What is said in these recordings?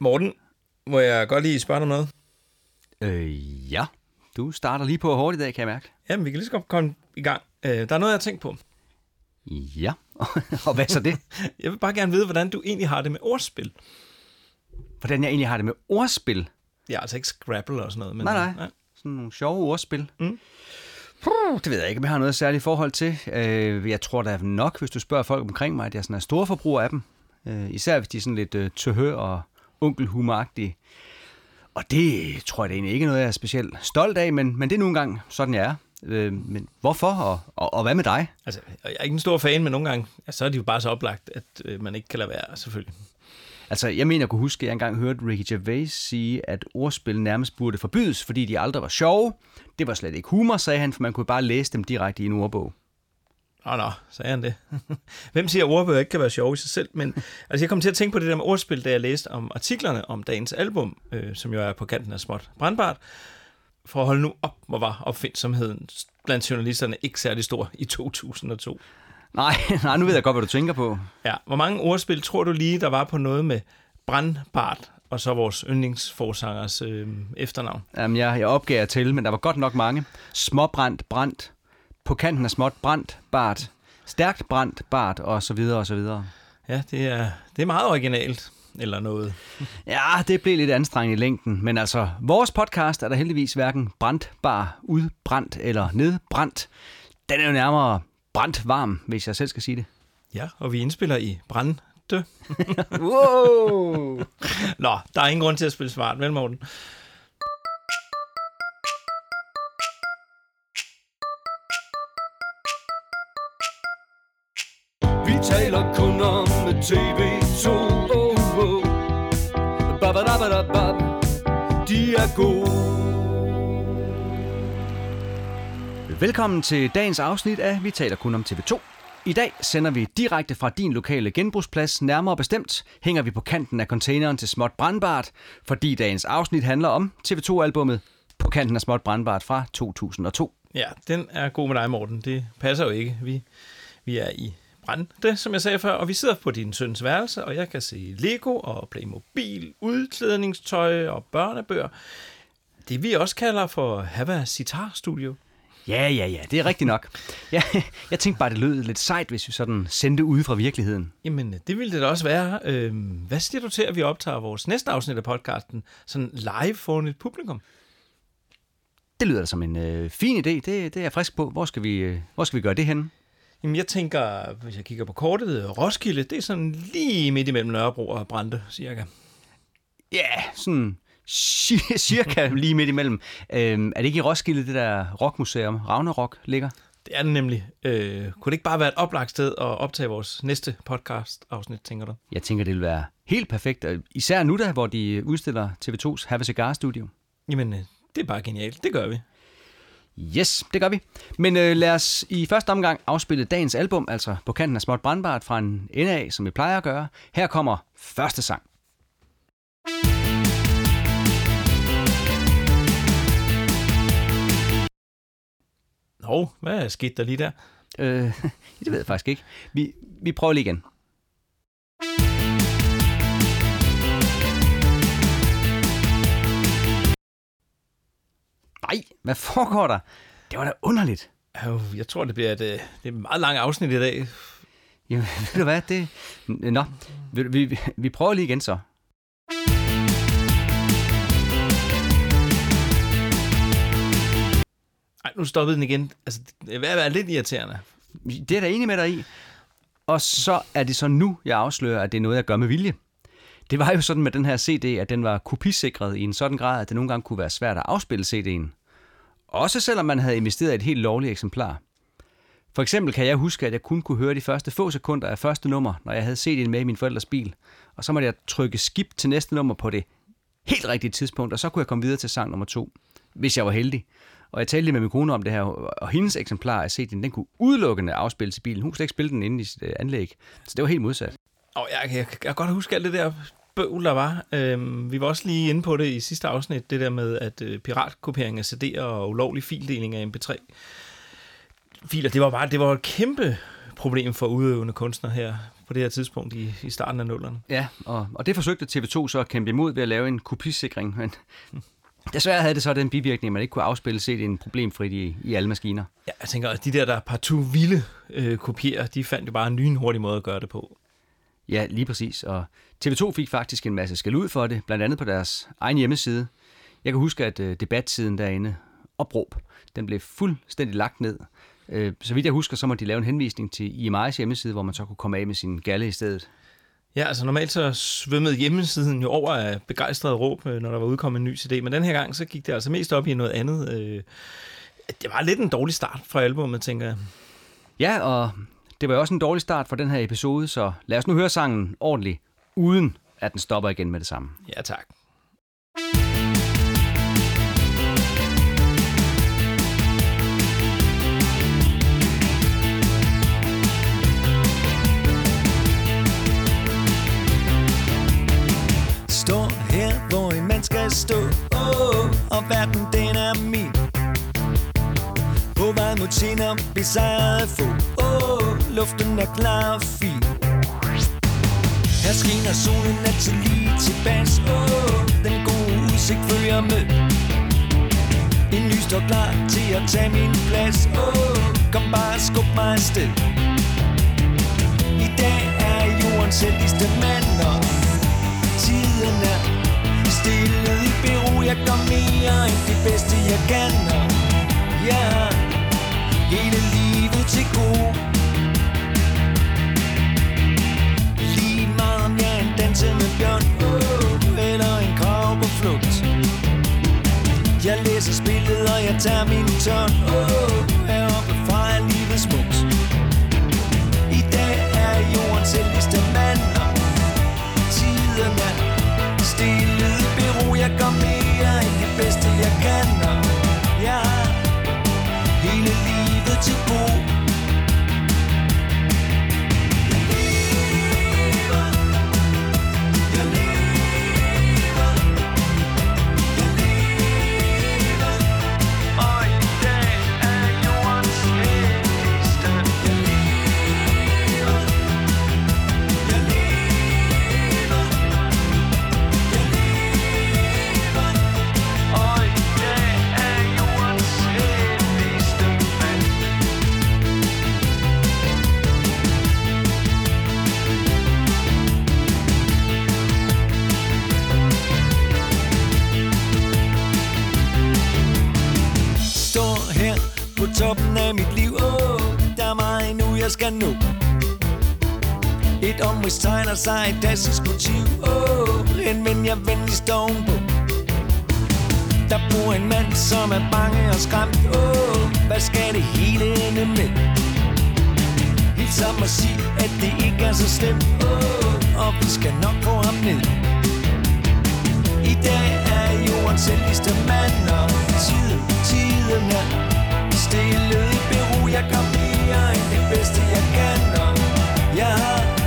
Morten, må jeg godt lige spørge dig noget? Øh, ja. Du starter lige på hårdt i dag, kan jeg mærke. Jamen, vi kan lige så godt komme i gang. Øh, der er noget, jeg har tænkt på. Ja. og hvad så det? Jeg vil bare gerne vide, hvordan du egentlig har det med ordspil. Hvordan jeg egentlig har det med ordspil. Ja, altså ikke Scrabble og sådan noget. Men, Nej, nej. Sådan nogle sjove ordspil. Mm. Puh, det ved jeg ikke, om jeg har noget særligt forhold til. Øh, jeg tror da nok, hvis du spørger folk omkring mig, at jeg sådan er store forbruger af dem. Øh, især hvis de er sådan lidt øh, tøhø og onkelhumagtige. Og det tror jeg da egentlig ikke er noget, jeg er specielt stolt af, men, men det er nogle gange sådan, jeg er. Øh, men hvorfor, og, og, og hvad med dig? Altså, jeg er ikke en stor fan, men nogle gange, ja, så er de jo bare så oplagt, at øh, man ikke kan lade være, selvfølgelig. Altså, jeg mener, jeg kunne huske, at jeg engang hørte Ricky Gervais sige, at ordspil nærmest burde forbydes, fordi de aldrig var sjove. Det var slet ikke humor, sagde han, for man kunne bare læse dem direkte i en ordbog. Nå, nå, sagde han det. Hvem siger, at ordbøger ikke kan være sjove i sig selv? Men altså, jeg kom til at tænke på det der med ordspil, da jeg læste om artiklerne om dagens album, øh, som jo er på kanten af småt brandbart. For at holde nu op, hvor var opfindsomheden blandt journalisterne ikke særlig stor i 2002. Nej, nej, nu ved jeg godt, hvad du tænker på. Ja, hvor mange ordspil tror du lige, der var på noget med brandbart, og så vores yndlingsforsangers øh, efternavn? Jamen, jeg, jeg opgav til, men der var godt nok mange. Småbrændt, brændt, på kanten af småt, brændt, bart, stærkt brændt, bart, og så videre, og så videre. Ja, det er, det er meget originalt, eller noget. Ja, det blev lidt anstrengende i længden, men altså, vores podcast er der heldigvis hverken brændt, bar, udbrændt eller nedbrændt. Den er jo nærmere brændt varm, hvis jeg selv skal sige det. Ja, og vi indspiller i Brande. wow! Nå, der er ingen grund til at spille smart, vel Morten? Taler kun om TV2 oh, oh. Babadabadabab. De er gode Velkommen til dagens afsnit af Vi taler kun om TV2. I dag sender vi direkte fra din lokale genbrugsplads, nærmere bestemt hænger vi på kanten af containeren til Småt Brandbart, fordi dagens afsnit handler om TV2-albummet På kanten af Småt Brandbart fra 2002. Ja, den er god med dig, Morten. Det passer jo ikke. Vi, vi er i Brande, som jeg sagde før, og vi sidder på din søns værelse, og jeg kan se Lego og Playmobil, udklædningstøj og børnebøger. Det vi også kalder for Hava Sitar Studio. Ja, ja, ja, det er rigtigt nok. Ja, jeg tænkte bare, det lød lidt sejt, hvis vi sådan sendte ud fra virkeligheden. Jamen, det ville det da også være. Øhm, hvad siger du til, at vi optager vores næste afsnit af podcasten sådan live foran et publikum? Det lyder da som en øh, fin idé. Det, det er jeg frisk på. Hvor skal vi, øh, hvor skal vi gøre det henne? Jamen, jeg tænker, hvis jeg kigger på kortet, Roskilde, det er sådan lige midt imellem Nørrebro og Brande, cirka. Ja, sådan cir- cirka lige midt imellem. Øhm, er det ikke i Roskilde, det der rockmuseum, Ragnarok, ligger? Det er det nemlig. Øh, kunne det ikke bare være et oplagt sted at optage vores næste podcast-afsnit, tænker du? Jeg tænker, det vil være helt perfekt. Især nu da, hvor de udstiller TV2's Have a Cigar Studio. Jamen, øh, det er bare genialt. Det gør vi. Yes, det gør vi. Men øh, lad os i første omgang afspille dagens album, altså på kanten af Småt Brandbart fra en ende af, som vi plejer at gøre. Her kommer første sang. Nå, hvad er sket der lige der? Øh, det ved jeg faktisk ikke. Vi, vi prøver lige igen. Nej, hvad foregår der? Det var da underligt. Jeg tror, det bliver et, øh, det er et meget langt afsnit i dag. Jamen, ved du hvad, det... Nå, vi, vi, vi prøver lige igen så. Ej, nu stoppede den igen. Altså, det er er lidt irriterende. Det er der enig med dig i. Og så er det så nu, jeg afslører, at det er noget, jeg gør med vilje. Det var jo sådan med den her CD, at den var kopisikret i en sådan grad, at det nogle gange kunne være svært at afspille CD'en. Også selvom man havde investeret i et helt lovligt eksemplar. For eksempel kan jeg huske, at jeg kun kunne høre de første få sekunder af første nummer, når jeg havde set en med i min forældres bil. Og så måtte jeg trykke skip til næste nummer på det helt rigtige tidspunkt, og så kunne jeg komme videre til sang nummer to, hvis jeg var heldig. Og jeg talte lige med min kone om det her, og hendes eksemplar af CD'en, den kunne udelukkende afspilles i bilen. Hun kunne slet ikke spille den inde i sit øh, anlæg. Så det var helt modsat. Og jeg, jeg, jeg kan godt huske alt det der bøvl, der var. Øhm, vi var også lige inde på det i sidste afsnit, det der med, at øh, piratkopiering af CD'er og ulovlig fildeling af MP3 filer, det var bare det var et kæmpe problem for udøvende kunstnere her på det her tidspunkt i, i starten af nullerne. Ja, og, og det forsøgte TV2 så at kæmpe imod ved at lave en kopisikring, men desværre havde det så den bivirkning, at man ikke kunne afspille CD'en problemfrit i, i alle maskiner. Ja, jeg tænker, at de der, der partout vilde øh, kopier, de fandt jo bare en lynhurtig måde at gøre det på. Ja, lige præcis. Og TV2 fik faktisk en masse skal ud for det, blandt andet på deres egen hjemmeside. Jeg kan huske, at øh, debatsiden derinde, opråb, den blev fuldstændig lagt ned. Øh, så vidt jeg husker, så må de lave en henvisning til IMI's hjemmeside, hvor man så kunne komme af med sin galle i stedet. Ja, altså normalt så svømmede hjemmesiden jo over af begejstrede råb, øh, når der var udkommet en ny CD, men den her gang så gik det altså mest op i noget andet. Øh, det var lidt en dårlig start fra albumet, tænker jeg. Ja, og det var jo også en dårlig start for den her episode, så lad os nu høre sangen ordentligt, uden at den stopper igen med det samme. Ja, tak. Står her, hvor en mand skal stå oh, Og verden den er min På vej mod senere besejret få oh, Luften er klar og fin her skinner solen altid lige tilbage oh, Den gode udsigt følger med. En ny står klar til at tage min plads. Oh, Kom bare, skub mig afsted. I dag er jordens heldigste mand og tiden er stille i bero, jeg gør mere end det bedste jeg kan. Og jeg har hele livet til gode. Danse med en bjørn Eller en krav på flugt. Jeg læser spillet, og jeg tager min tørn omrids sig et klassisk motiv. Åh, en ven jeg venligst ovenpå Der bor en mand, som er bange og skræmt. Åh, hvad skal det hele ende med? Helt sammen og sige, at det ikke er så slemt. Åh, og vi skal nok få ham ned. I dag er jordens heldigste mand Og tiden, tiden er stille. I Peru Jeg kan mere end det bedste jeg kan. Og jeg har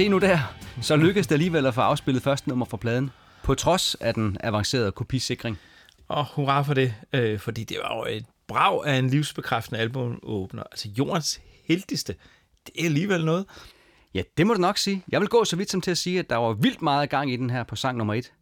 se nu der, så lykkedes det alligevel at få afspillet første nummer fra pladen, på trods af den avancerede kopisikring. Og hurra for det, øh, fordi det var jo et brag af en livsbekræftende albumåbner. Altså jordens heldigste. Det er alligevel noget. Ja, det må du nok sige. Jeg vil gå så vidt som til at sige, at der var vildt meget gang i den her på sang nummer et.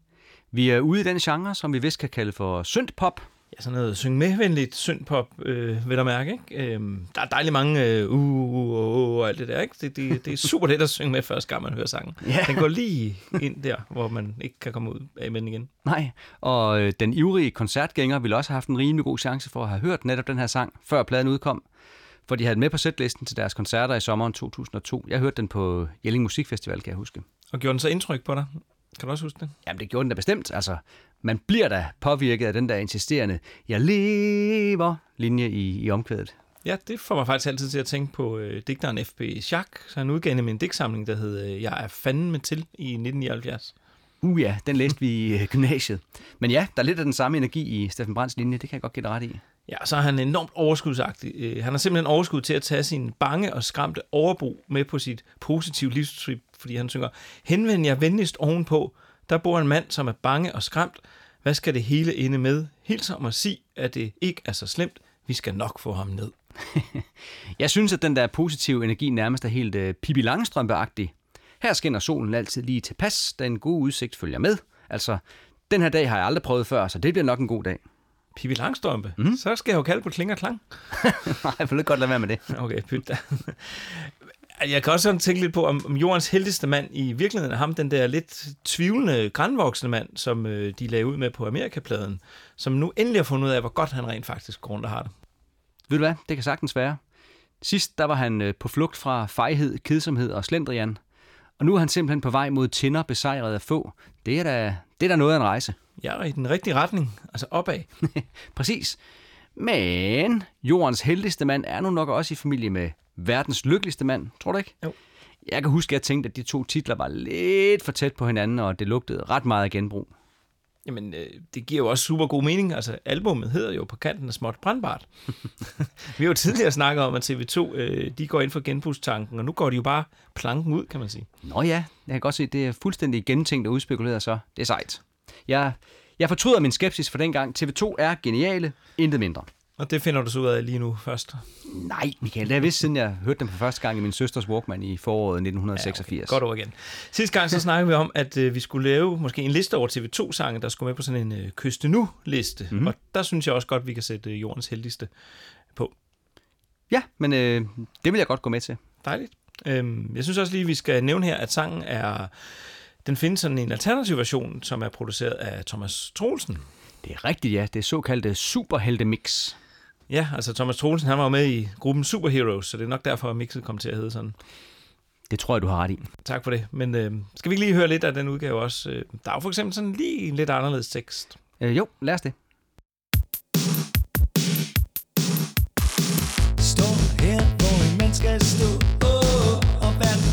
Vi er ude i den genre, som vi vist kan kalde for synthpop. Sådan noget syng medvenligt syndpop, øh, vil der mærke, ikke? Øhm, der er dejligt mange øh, uh, uh, uh, uh, og alt det der, ikke? Det, det, det er super let at synge med første gang, man hører sangen. Ja. Den går lige ind der, hvor man ikke kan komme ud af med den igen. Nej, og øh, den ivrige koncertgænger ville også have haft en rimelig god chance for at have hørt netop den her sang, før pladen udkom. For de havde den med på setlisten til deres koncerter i sommeren 2002. Jeg hørte den på Jelling Musikfestival, kan jeg huske. Og gjorde den så indtryk på dig? Kan du også huske det? Jamen, det gjorde den da bestemt. Altså, man bliver da påvirket af den der insisterende, jeg lever linje i, i omkvædet. Ja, det får mig faktisk altid til at tænke på øh, digteren F.P. Schack. Så han udgav nemlig en digtsamling, der hed øh, Jeg er fanden med til i 1979. Uh ja, den læste vi i øh, gymnasiet. Men ja, der er lidt af den samme energi i Steffen Brands linje, det kan jeg godt give ret i. Ja, så er han enormt overskudsagtig. Øh, Han har simpelthen overskud til at tage sin bange og skræmte overbo med på sit positive livstrip, fordi han synger, henvend jer venligst ovenpå, der bor en mand, som er bange og skræmt. Hvad skal det hele ende med? Hils om at sige, at det ikke er så slemt. Vi skal nok få ham ned. Jeg synes, at den der positive energi nærmest er helt uh, Pippi Langstrømpe-agtig. Her skinner solen altid lige tilpas, da en god udsigt følger med. Altså, den her dag har jeg aldrig prøvet før, så det bliver nok en god dag. Pippi Langstrømpe. Mm. Så skal jeg jo kalde på kling og klang. Nej, jeg vil godt lade være med det. Okay, pyt da. Jeg kan også sådan tænke lidt på, om, om jordens heldigste mand i virkeligheden er ham, den der lidt tvivlende, grænvoksne mand, som øh, de lagde ud med på Amerikapladen, som nu endelig har fundet ud af, hvor godt han rent faktisk går rundt og har det. Ved du hvad, det kan sagtens være. Sidst der var han øh, på flugt fra fejhed, kedsomhed og slendrian. Og nu er han simpelthen på vej mod tinder besejret af få. Det er da, det er da noget af en rejse. Er i den rigtige retning, altså opad. Præcis. Men jordens heldigste mand er nu nok også i familie med verdens lykkeligste mand, tror du ikke? Jo. Jeg kan huske, at jeg tænkte, at de to titler var lidt for tæt på hinanden, og det lugtede ret meget af genbrug. Jamen, øh, det giver jo også super god mening. Altså, albummet hedder jo på kanten af småt brandbart. Vi har jo tidligere snakket om, at TV2, øh, de går ind for genbrugstanken, og nu går de jo bare planken ud, kan man sige. Nå ja, jeg kan godt se, at det er fuldstændig gennemtænkt og udspekuleret så. Det er sejt. Jeg, jeg fortryder min skepsis for dengang. TV2 er geniale, intet mindre. Og det finder du så ud af lige nu først. Nej, Michael, det er vist siden jeg hørte dem for første gang i min søsters Walkman i foråret 1986. Ja, okay. Godt over igen. Sidste gang så snakkede vi om, at øh, vi skulle lave måske en liste over TV2-sange, der skulle med på sådan en øh, Kyste Nu-liste. Mhm. Mm-hmm. Og der synes jeg også godt, vi kan sætte øh, jordens heldigste på. Ja, men øh, det vil jeg godt gå med til. Dejligt. Øhm, jeg synes også lige, vi skal nævne her, at sangen er... Den findes sådan en alternativ version, som er produceret af Thomas Troelsen. Det er rigtigt, ja. Det er såkaldte superhelte-mix. Ja, altså Thomas Troelsen, han var jo med i gruppen Superheroes, så det er nok derfor, at mixet kom til at hedde sådan. Det tror jeg, du har ret i. Tak for det. Men øh, skal vi ikke lige høre lidt af den udgave også? Øh, Der er jo for eksempel sådan lige en lidt anderledes tekst. Øh, jo, lad os det. Står her, hvor en mand skal stå oh, Og verden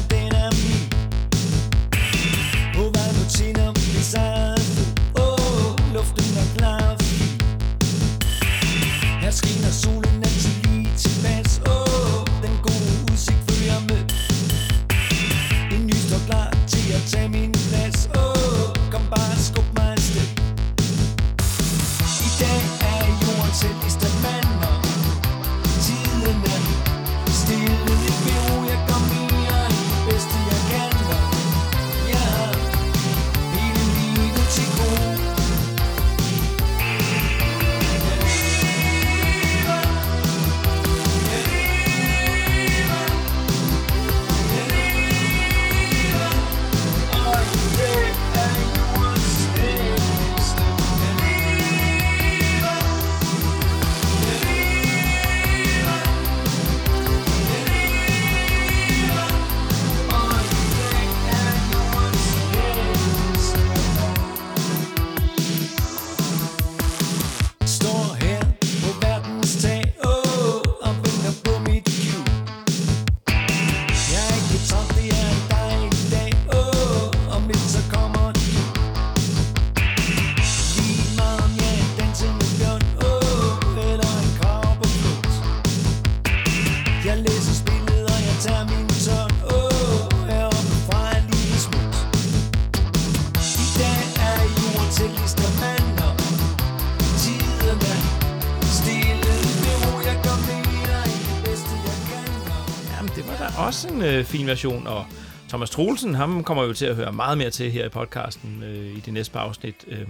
også en øh, fin version, og Thomas Troelsen, ham kommer jo til at høre meget mere til her i podcasten øh, i det næste par afsnit. Øh,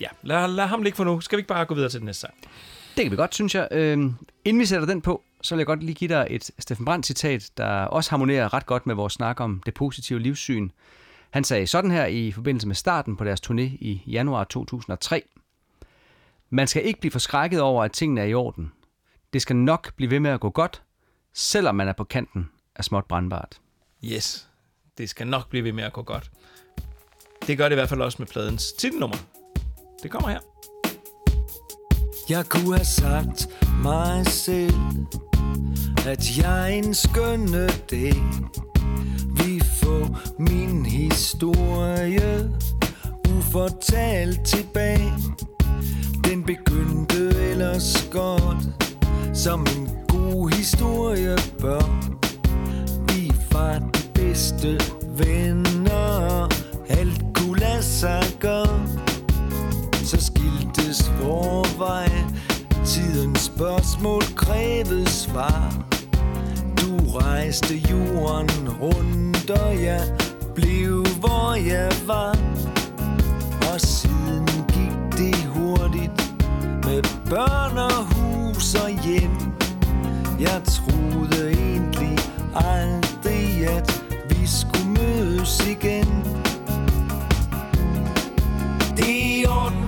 ja, lad, lad ham ligge for nu. Skal vi ikke bare gå videre til den næste sang? Det kan vi godt, synes jeg. Øh, inden vi sætter den på, så vil jeg godt lige give dig et Steffen Brandt-citat, der også harmonerer ret godt med vores snak om det positive livssyn. Han sagde sådan her i forbindelse med starten på deres turné i januar 2003. Man skal ikke blive forskrækket over, at tingene er i orden. Det skal nok blive ved med at gå godt, selvom man er på kanten af småt brandbart. Yes, det skal nok blive ved med at gå godt. Det gør det i hvert fald også med pladens titelnummer. Det kommer her. Jeg kunne have sagt mig selv, at jeg en skønne dag vi får min historie ufortalt tilbage. Den begyndte ellers godt, som en god historie bør fra de bedste venner, alt kunne lade sig gøre. Så skiltes vores vej. Tidens spørgsmål krævede svar. Du rejste jorden rundt, og jeg blev, hvor jeg var. Og siden gik det hurtigt Med børn og hus og hjem. Jeg troede egentlig aldrig, at vi skulle mødes igen. Det er i orden.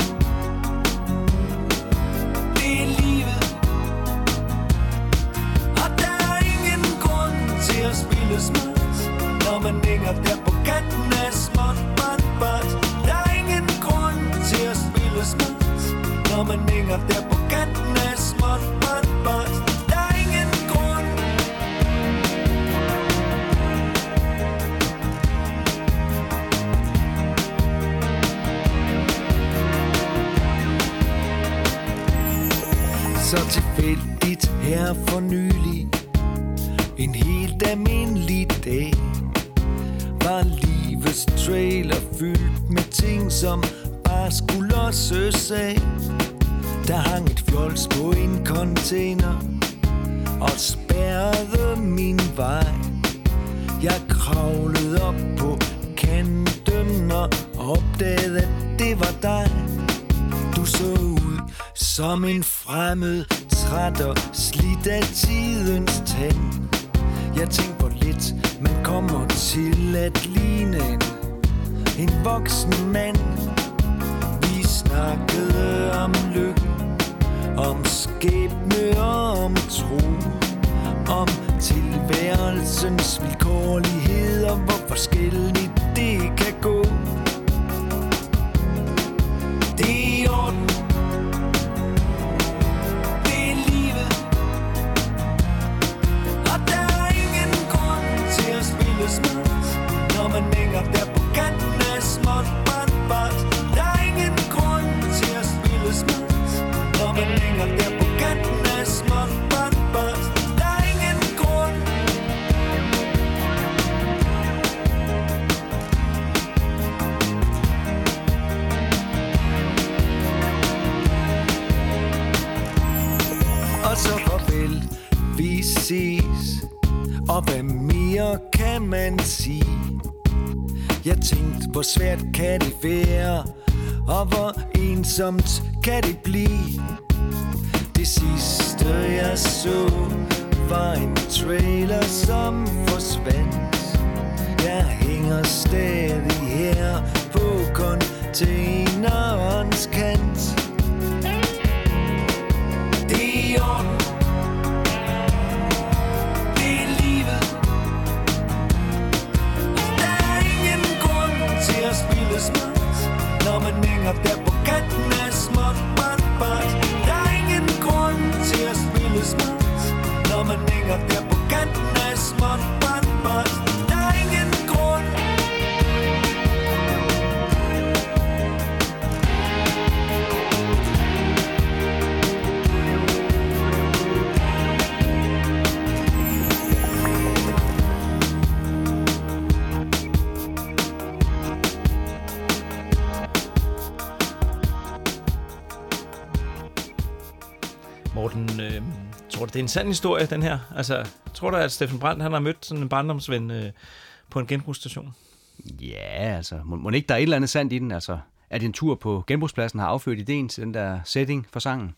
Det er livet. Og der er ingen grund til at spille smart Når man hænger der på kanten af småt brændbart Der er ingen grund til at spille smart Når man hænger der på kanten af småt brændbart Der så tilfældigt her for nylig. En helt almindelig dag Var livets trailer fyldt med ting som bare skulle losses af. Der hang et fjols på en container Og spærrede min vej. Jeg kravlede op på kanten og opdagede, at det var dig. Du så som en fremmed, træt og slidt af tidens tand. Jeg tænkte på lidt, man kommer til at ligne en, en voksen mand. Vi snakkede om lykken, om skæbne og om tro. Om tilværelsens vilkårlighed og hvor forskelligt det kan gå. Det hvor svært kan det være? Og hvor ensomt kan det blive? Det sidste jeg så var en trailer som forsvandt. Jeg hænger stadig her på containerens kant. Hænger der på kanten af småt brændbart Der er ingen grund til at spille smart Når man hænger der på kanten af småt. Du, det er en sand historie, den her? Altså, Tror du, at Steffen Brandt han har mødt sådan en barndomsven øh, på en genbrugsstation? Ja, altså, må, må ikke der er et eller andet sandt i den? Altså, at en tur på genbrugspladsen har affødt ideen til den der setting for sangen?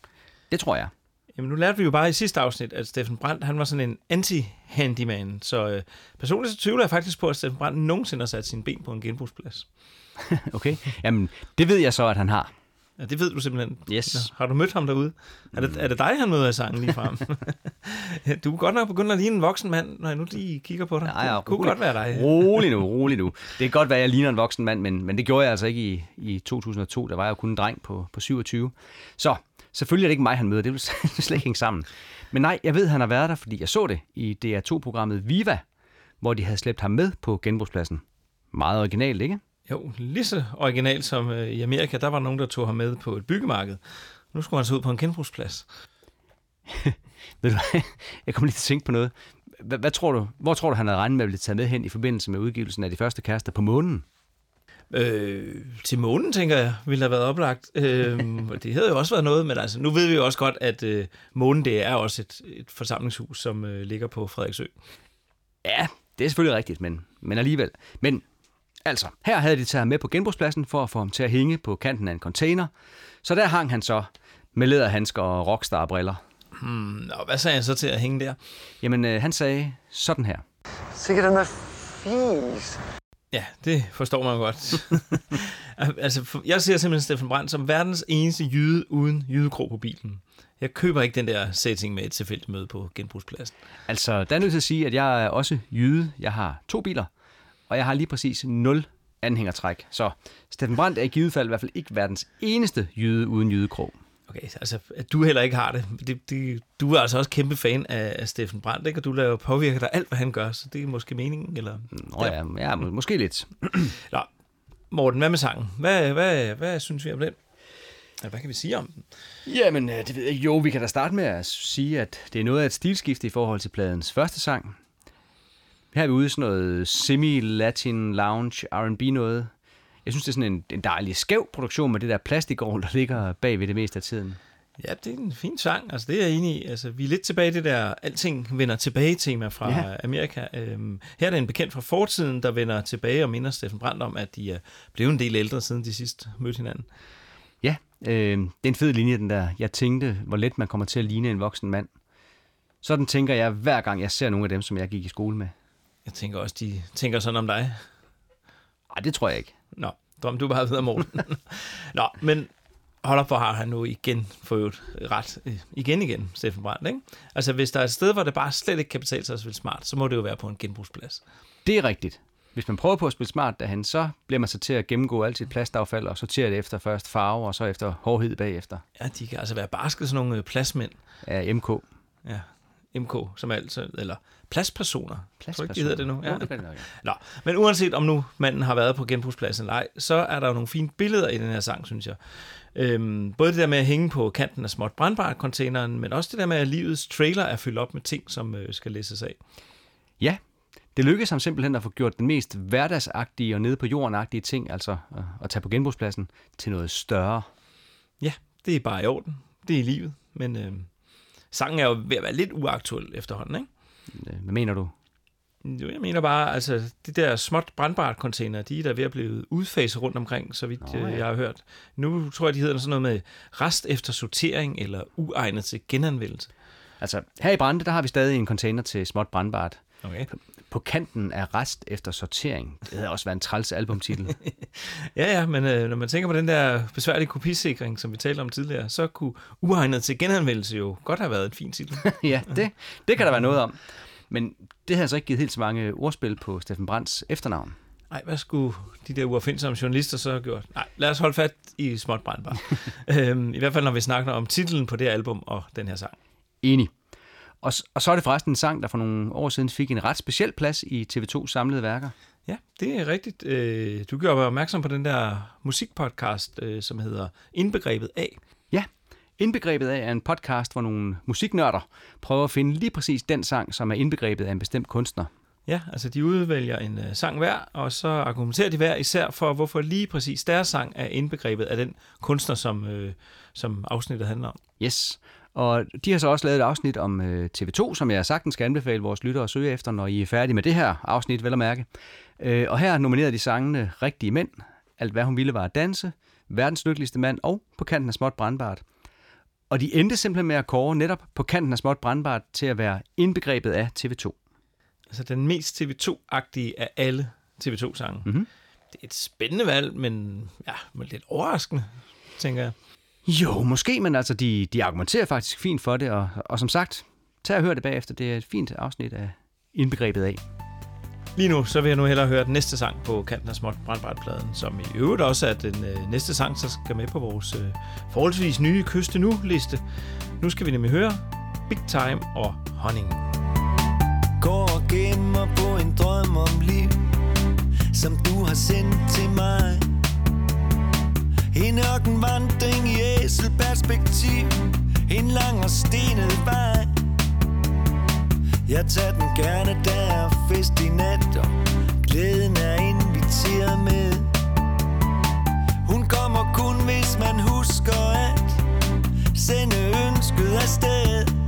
Det tror jeg. Jamen, nu lærte vi jo bare i sidste afsnit, at Steffen Brandt, han var sådan en anti-handyman. Så øh, personligt så tvivler jeg faktisk på, at Steffen Brandt nogensinde har sat sine ben på en genbrugsplads. Okay? Jamen, det ved jeg så, at han har. Ja, det ved du simpelthen. Yes. Nå, har du mødt ham derude? Er det, er det dig, han møder i sangen lige frem? du er godt nok begyndt at ligne en voksen mand, når jeg nu lige kigger på dig. Nej, ja, det kunne rolig. godt være dig. Rolig nu, rolig nu. Det kan godt være, at jeg ligner en voksen mand, men, men det gjorde jeg altså ikke i, i 2002. Der var jeg jo kun en dreng på, på 27. Så selvfølgelig er det ikke mig, han møder. Det vil slet ikke hænge sammen. Men nej, jeg ved, han har været der, fordi jeg så det i DR2-programmet Viva, hvor de havde slæbt ham med på genbrugspladsen. Meget originalt, ikke? Jo, lige så originalt som øh, i Amerika, der var nogen, der tog ham med på et byggemarked. Nu skulle han så ud på en genbrugsplads. Ved du? Jeg kommer lige til at tænke på noget. Hvad, hvad tror du, hvor tror du, han havde regnet med at blive taget med hen i forbindelse med udgivelsen af de første kærester på månen? Øh, til månen, tænker jeg, ville have været oplagt. Øh, det havde jo også været noget, men altså, nu ved vi jo også godt, at øh, månen det er også et, et forsamlingshus, som øh, ligger på Frederiksø. Ja, det er selvfølgelig rigtigt, men, men alligevel. Men altså, her havde de taget ham med på genbrugspladsen for at få ham til at hænge på kanten af en container. Så der hang han så med læderhandsker og rockstar-briller. Nå, hvad sagde han så til at hænge der? Jamen, øh, han sagde sådan her. Sikkert den er fis. Ja, det forstår man godt. altså, jeg ser simpelthen Steffen Brandt som verdens eneste jyde uden jydekrog på bilen. Jeg køber ikke den der setting med et tilfældigt møde på genbrugspladsen. Altså, der er nødt til at sige, at jeg er også jyde. Jeg har to biler, og jeg har lige præcis 0 anhængertræk. Så Steffen Brandt er i givet fald i hvert fald ikke verdens eneste jyde uden jydekrog. Okay, altså, at du heller ikke har det. det, det du er altså også kæmpe fan af, af Steffen Brandt, ikke? Og du laver påvirker dig alt, hvad han gør, så det er måske meningen, eller... Nå ja, ja må- måske lidt. Nå, Morten, hvad med sangen? Hvad, hvad, hvad synes vi om den? Ja, hvad kan vi sige om den? Jamen, øh, det ved jeg. Jo, vi kan da starte med at sige, at det er noget af et stilskifte i forhold til pladens første sang. Her er vi ude i sådan noget semi-latin lounge R&B noget. Jeg synes, det er sådan en, en dejlig skæv produktion med det der plastikårl, der ligger bag ved det meste af tiden. Ja, det er en fin sang, altså det er jeg enig i. Altså, vi er lidt tilbage i det der alting vender tilbage tema fra ja. Amerika. Øhm, her er det en bekendt fra fortiden, der vender tilbage og minder Steffen Brandt om, at de er blevet en del ældre, siden de sidst mødte hinanden. Ja, øh, det er en fed linje, den der. Jeg tænkte, hvor let man kommer til at ligne en voksen mand. Sådan tænker jeg, hver gang jeg ser nogle af dem, som jeg gik i skole med. Jeg tænker også, de tænker sådan om dig. Ej, det tror jeg ikke. Nå, drøm du bare videre, Morten. Nå, men hold op, hvor har han nu igen fået ret. øh, Igen igen, Steffen Brandt, ikke? Altså, hvis der er et sted, hvor det bare slet ikke kan betale sig at spille smart, så må det jo være på en genbrugsplads. Det er rigtigt. Hvis man prøver på at spille smart derhen, så bliver man så til at gennemgå alt sit plastaffald og sortere det efter først farve, og så efter hårdhed bagefter. Ja, de kan altså være barske, sådan nogle øh, pladsmænd. Af MK. Ja, MK, som altid, eller pladspersoner. Tror du ikke, de Pladspersoner. hedder det nu? Det kan det nok, ja. Nå, men uanset om nu manden har været på genbrugspladsen eller ej, så er der jo nogle fine billeder i den her sang, synes jeg. Øhm, både det der med at hænge på kanten af småt brandbart containeren, men også det der med, at livets trailer er fyldt op med ting, som øh, skal læses af. Ja, det lykkedes ham simpelthen at få gjort den mest hverdagsagtige og nede på jordenagtige ting, altså at- at tage på genbrugspladsen, til noget større. Ja, det er bare i orden. Det er i livet. Men øh, sangen er jo ved at være lidt uaktuel efterhånden, ikke? Øh, Hvad mener du? Jo, jeg mener bare, altså, det der småt brandbart container, de er der ved at blive udfaset rundt omkring, så vidt Nå, ja. ja. jeg har hørt. Nu tror jeg, de hedder sådan noget med rest efter sortering eller uegnet til genanvendelse. Altså, her i Brande, der har vi stadig en container til småt brandbart. Okay. På kanten af rest efter sortering. Det havde også været en træls albumtitel. Ja, ja, men øh, når man tænker på den der besværlige kopisikring, som vi talte om tidligere, så kunne uegnet til genanvendelse jo godt have været et fint titel. ja, det, det kan der være noget om. Men det har altså ikke givet helt så mange ordspil på Steffen Brands efternavn. Nej, hvad skulle de der uopfindsomme journalister så have gjort? Nej, lad os holde fat i småt brandbart. øhm, I hvert fald, når vi snakker om titlen på det album og den her sang. Enig. Og, og så er det forresten en sang, der for nogle år siden fik en ret speciel plads i TV2 samlede værker. Ja, det er rigtigt. Øh, Du gjorde mig opmærksom på den der musikpodcast, øh, som hedder Indbegrebet af. Ja, Indbegrebet af er en podcast, hvor nogle musiknørder prøver at finde lige præcis den sang, som er indbegrebet af en bestemt kunstner. Ja, altså de udvælger en øh, sang hver, og så argumenterer de hver især for, hvorfor lige præcis deres sang er indbegrebet af den kunstner, som, øh, som afsnittet handler om. Yes. Og de har så også lavet et afsnit om øh, TV2, som jeg sagtens skal anbefale vores lyttere at søge efter, når I er færdige med det her afsnit, vel at mærke. Øh, og her nominerede de sangene Rigtige Mænd, Alt hvad hun ville var at danse, Verdens lykkeligste mand og På kanten af småt brandbart. Og de endte simpelthen med at kåre netop På kanten af småt brandbart til at være indbegrebet af TV2. Altså den mest TV2-agtige af alle TV2-sange. Mm-hmm. Det er et spændende valg, men ja, lidt overraskende, tænker jeg. Jo, måske, men altså, de, de argumenterer faktisk fint for det, og, og som sagt, tag og hør det bagefter. Det er et fint afsnit af indbegrebet af. Lige nu, så vil jeg nu hellere høre den næste sang på kanten af småt brandbrætpladen, som i øvrigt også er den øh, næste sang, der skal med på vores øh, forholdsvis nye Kyste Nu-liste. Nu skal vi nemlig høre Big Time og Honning. Går og gemmer på en drøm om liv Som du har sendt til mig En ørkenvandring i æselperspektiv En lang og stenet vej. Jeg tager den gerne, der er fest i nat Og glæden er inviteret med. Hun kommer kun, hvis man husker at Sende ønsket afsted.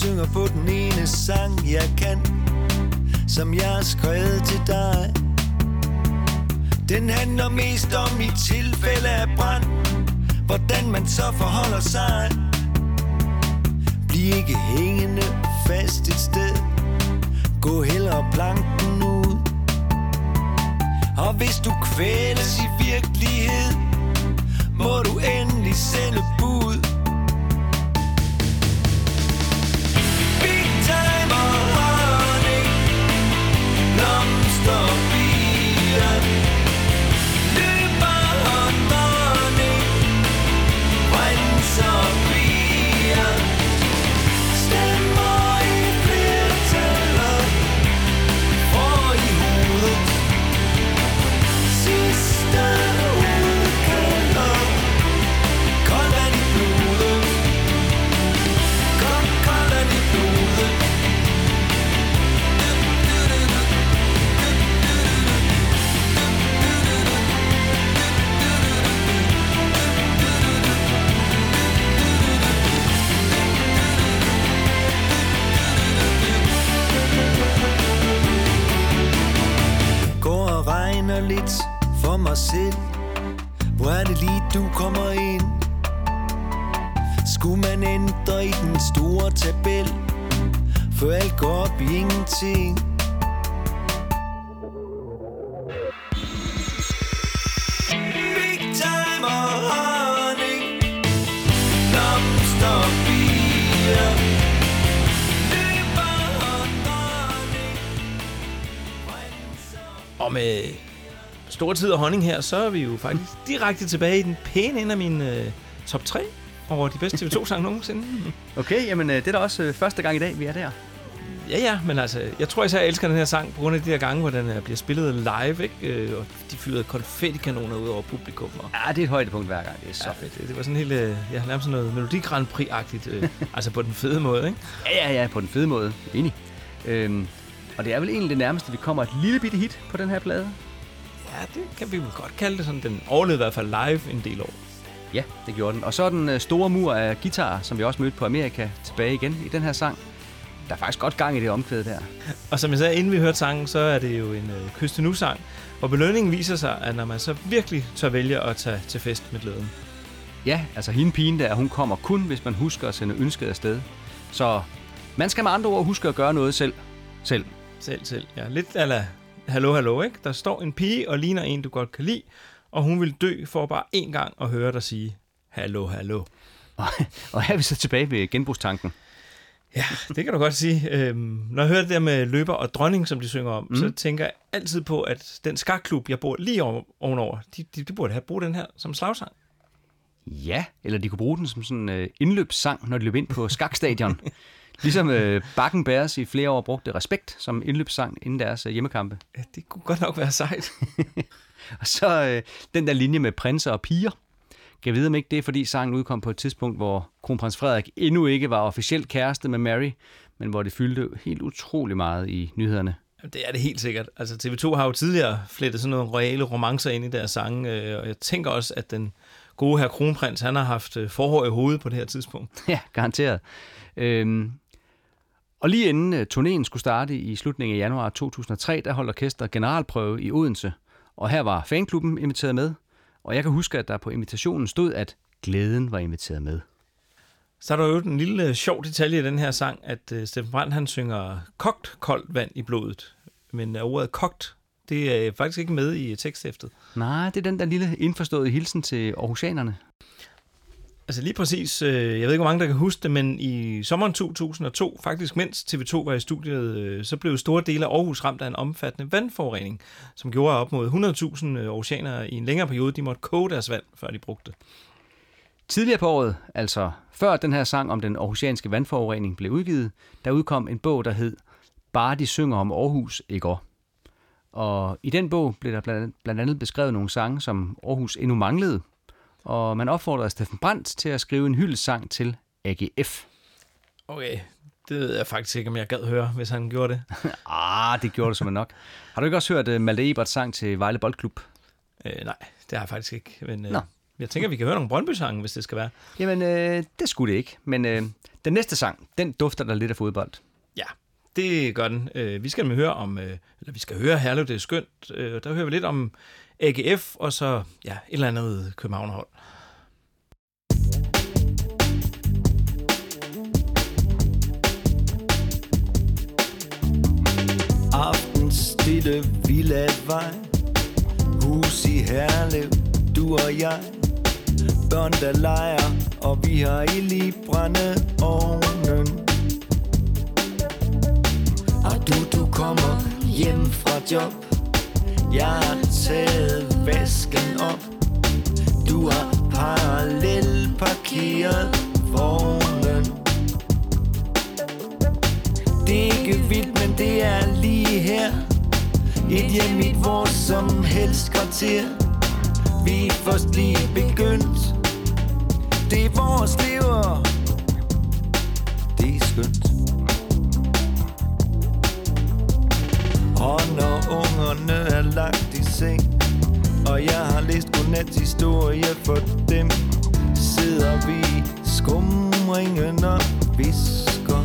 Synger på den ene sang, jeg kan Som jeg har skrevet til dig. Den handler mest om i tilfælde af brand. Hvordan man så forholder sig. Bliv ikke hængende fast et sted. Gå hellere planken ud. Og hvis du kvæles i virkelighed Må du endelig sende lidt for mig selv. Hvor er det lige du kommer ind? Skulle man ændre i den store tabel? For alt går op i ingenting. Big time og honning Blomster bier Og med stor tid og honning her, så er vi jo faktisk direkte tilbage i den pæne ende af min øh, top 3 over de bedste TV2-sange nogensinde. Okay, jamen øh, det er da også øh, første gang i dag, vi er der. Ja, ja, men altså, jeg tror især, jeg elsker den her sang på grund af de her gange, hvor den øh, bliver spillet live, ikke? Øh, og de fyrede konfettikanoner ud over publikum. Og, Ja, det er et højdepunkt hver gang. Det er så ja, fedt. det, det var sådan helt, øh, ja, nærmest sådan noget Melodi Grand Prix-agtigt, øh, altså på den fede måde, ikke? Ja, ja, ja, på den fede måde. Enig. Øhm, og det er vel egentlig det nærmeste, vi kommer et lille bitte hit på den her plade. Ja, det kan vi vel godt kalde det sådan. Den overlevede i hvert fald live en del år. Ja, det gjorde den. Og så den øh, store mur af guitar, som vi også mødte på Amerika, tilbage igen i den her sang. Der er faktisk godt gang i det omkvæd der. Og som jeg sagde, inden vi hørte sangen, så er det jo en øh, Kyste Nu-sang, hvor belønningen viser sig, at når man så virkelig tør vælge at tage til fest med glæden. Ja, altså hende pigen der, hun kommer kun, hvis man husker at sende ønsket afsted. Så man skal med andre ord huske at gøre noget selv. Selv. Selv, selv. Ja, lidt ala hallo, hallo, ikke? Der står en pige og ligner en, du godt kan lide, og hun vil dø for bare én gang at høre dig sige, hallo, hallo. Og, og her er vi så tilbage ved genbrugstanken. Ja, det kan du godt sige. Øhm, når jeg hører det der med løber og dronning, som de synger om, mm. så tænker jeg altid på, at den skakklub, jeg bor lige over, ovenover, de, de, de burde have brugt den her som slagsang. Ja, eller de kunne bruge den som sådan en øh, indløbssang, når de løb ind på skakstadion. ligesom øh, Bakken Bears i flere år brugte Respekt som indløbssang inden deres øh, hjemmekampe. Ja, det kunne godt nok være sejt. Og så øh, den der linje med prinser og piger. Kan jeg vide, om ikke det er, fordi sangen udkom på et tidspunkt, hvor kronprins Frederik endnu ikke var officielt kæreste med Mary, men hvor det fyldte helt utrolig meget i nyhederne. Jamen, Det er det helt sikkert. Altså TV2 har jo tidligere flettet sådan nogle royale romancer ind i deres sange, øh, og jeg tænker også, at den gode her kronprins, han har haft øh, forhår i hovedet på det her tidspunkt. Ja, garanteret. Øhm, og lige inden uh, turnéen skulle starte i slutningen af januar 2003, der holdt orkestret generalprøve i Odense. Og her var fanklubben inviteret med. Og jeg kan huske, at der på invitationen stod, at glæden var inviteret med. Så er der jo en lille øh, sjov detalje i den her sang, at øh, Steffen Brandt han synger kogt koldt vand i blodet. Men øh, ordet kogt, det er faktisk ikke med i teksthæftet. Nej, det er den der lille indforståede hilsen til Aarhusianerne. Altså lige præcis, øh, jeg ved ikke, hvor mange der kan huske det, men i sommeren 2002, faktisk mens TV2 var i studiet, øh, så blev store dele af Aarhus ramt af en omfattende vandforurening, som gjorde op mod 100.000 øh, oceanere i en længere periode, de måtte koge deres vand, før de brugte det. Tidligere på året, altså før den her sang om den aarhusianske vandforurening blev udgivet, der udkom en bog, der hed Bare de synger om Aarhus i går. Og i den bog blev der blandt andet beskrevet nogle sange, som Aarhus endnu manglede, og man opfordrede Steffen Brandt til at skrive en hyldesang til AGF. Okay, det ved jeg faktisk ikke, om jeg gad høre, hvis han gjorde det. Ah, det gjorde det som nok. Har du ikke også hørt uh, Malte Eberts sang til Vejle Boldklub? Øh, nej, det har jeg faktisk ikke. Men øh, Nå. jeg tænker, vi kan høre nogle Brøndby-sange, hvis det skal være. Jamen, øh, det skulle det ikke. Men øh, den næste sang, den dufter der lidt af fodbold. Ja, det gør den. Øh, vi skal høre om, øh, eller vi skal høre Herlev, det er skønt. Øh, der hører vi lidt om AGF, og så ja, et eller andet Københavnerhold. Aften stille villavej Hus i Herlev, du og jeg. Børn der leger, og vi har ild i brændeovnen. Og du, du kommer hjem fra job. Jeg har taget væsken op. Du har parallelt parkeret vognen. Det er ikke vildt, men det er lige her. Et hjem i hvor som helst kvarter. Vi er først lige begyndt. Det er vores lever. Det er skønt. Og når ungerne er lagt i seng Og jeg har læst godnat-historie for dem Sidder vi i skumringen og visker.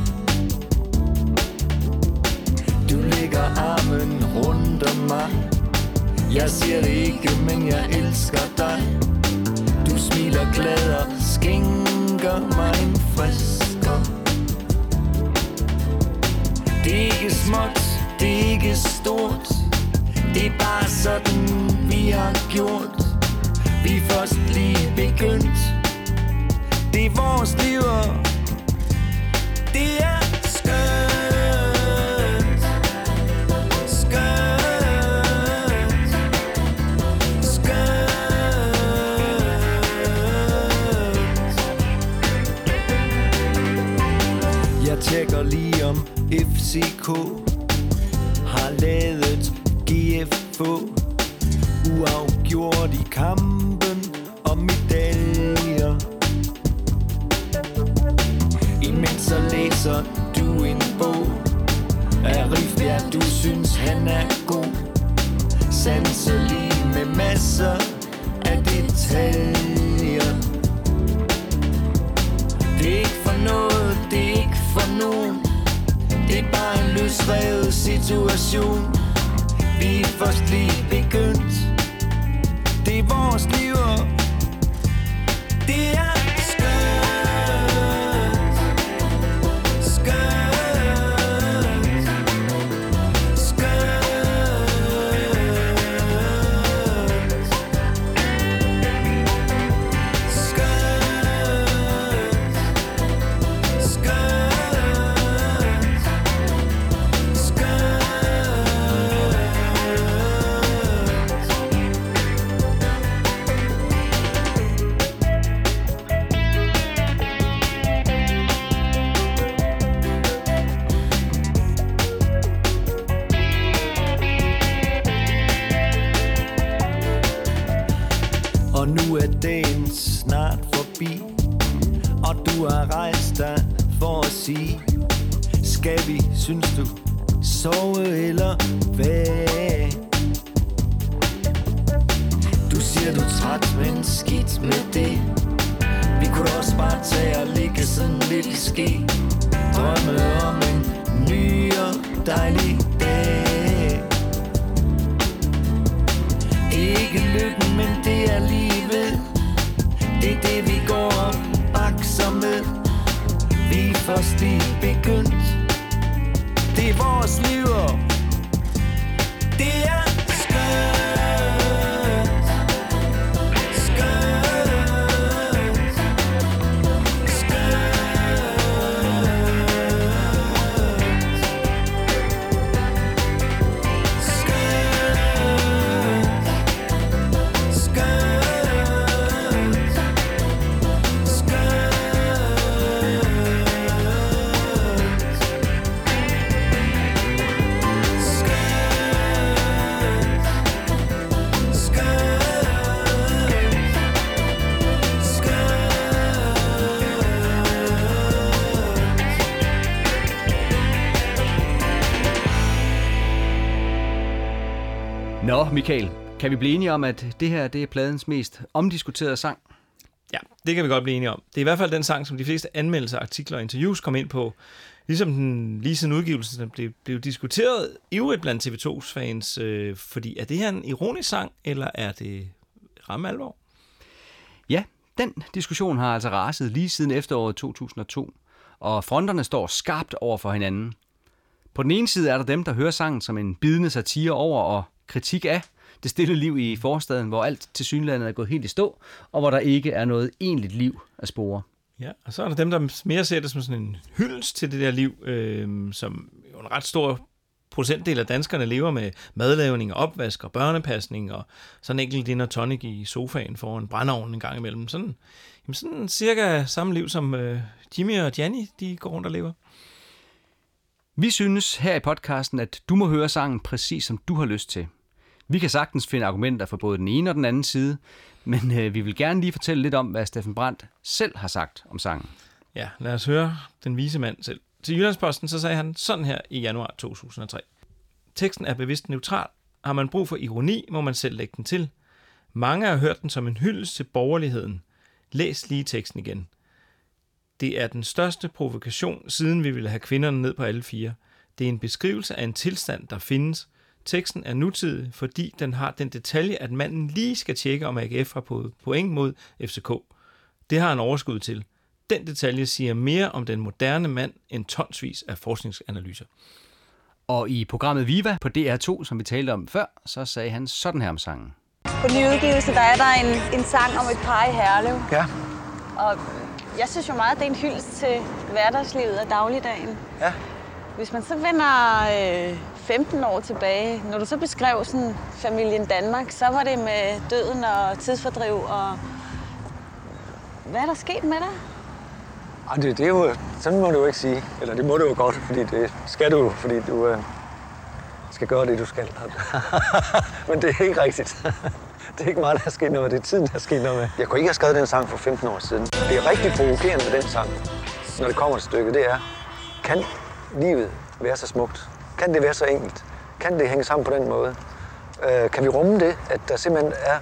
Du lægger armen rundt om mig. Jeg siger det ikke, men jeg elsker dig. Du smiler glad og skænker mig en frisker. Det er ikke småt, det er ikke stort. Det er bare sådan, vi har gjort. Vi er først lige begyndt. Det er vores liv, det er skønt. Skønt. Tjekker lige om FCK få. Uafgjort i kampen om medaljer. Imens så læser du en bog Af Rifbjerg, du synes han er god. Sanselig med masser af detaljer. Det er ikke for noget, det er ikke for nogen. Det er bare en løsrevet situation. Vi er først lige begyndt. Det er vores liv, det er Michael, kan vi blive enige om, at det her det er pladens mest omdiskuterede sang? Ja, det kan vi godt blive enige om. Det er i hvert fald den sang, som de fleste anmeldelser, artikler og interviews kom ind på. Ligesom den lige siden udgivelsen den blev, blev diskuteret ivrigt blandt TV2's fans. Øh, fordi er det her en ironisk sang, eller er det ramme alvor? Ja, den diskussion har altså raset lige siden efteråret 2002, og fronterne står skarpt over for hinanden. På den ene side er der dem, der hører sangen som en bidende satire over og kritik af det stille liv i forstaden, hvor alt til synlandet er gået helt i stå, og hvor der ikke er noget egentligt liv at spore. Ja, og så er der dem, der mere ser det som sådan en hyldest til det der liv, øh, som jo en ret stor procentdel af danskerne lever med madlavning og opvask og børnepasning og sådan en enkelt din og tonic i sofaen foran brændeovnen en gang imellem. Sådan, jamen sådan cirka samme liv, som øh, Jimmy og Janni, de går rundt og lever. Vi synes her i podcasten, at du må høre sangen præcis som du har lyst til. Vi kan sagtens finde argumenter for både den ene og den anden side, men øh, vi vil gerne lige fortælle lidt om, hvad Steffen Brandt selv har sagt om sangen. Ja, lad os høre den vise mand selv. Til Jyllandsposten så sagde han sådan her i januar 2003. Teksten er bevidst neutral. Har man brug for ironi, må man selv lægge den til. Mange har hørt den som en hyldest til borgerligheden. Læs lige teksten igen. Det er den største provokation, siden vi ville have kvinderne ned på alle fire. Det er en beskrivelse af en tilstand, der findes. Teksten er nutidig, fordi den har den detalje, at manden lige skal tjekke, om AGF har fået point mod FCK. Det har han overskud til. Den detalje siger mere om den moderne mand end tonsvis af forskningsanalyser. Og i programmet Viva på DR2, som vi talte om før, så sagde han sådan her om sangen. På den nye udgivelse, der er der en, en sang om et par i Herlev. Ja. Og jeg synes jo meget, at det er en hyldest til hverdagslivet og dagligdagen. Ja. Hvis man så vender øh, 15 år tilbage, når du så beskrev sådan familien Danmark, så var det med døden og tidsfordriv og... Hvad er der sket med dig? Ej, det, det er jo, sådan må du jo ikke sige. Eller det må du jo godt, fordi det skal du fordi du øh, skal gøre det, du skal. Men det er ikke rigtigt. Det er ikke meget, der er sket noget med. Det er tiden, der er sket noget med. Jeg kunne ikke have skrevet den sang for 15 år siden. Det er rigtig provokerende med den sang, når det kommer til stykket. Det er, kan livet være så smukt? Kan det være så enkelt? Kan det hænge sammen på den måde? Øh, kan vi rumme det, at der simpelthen er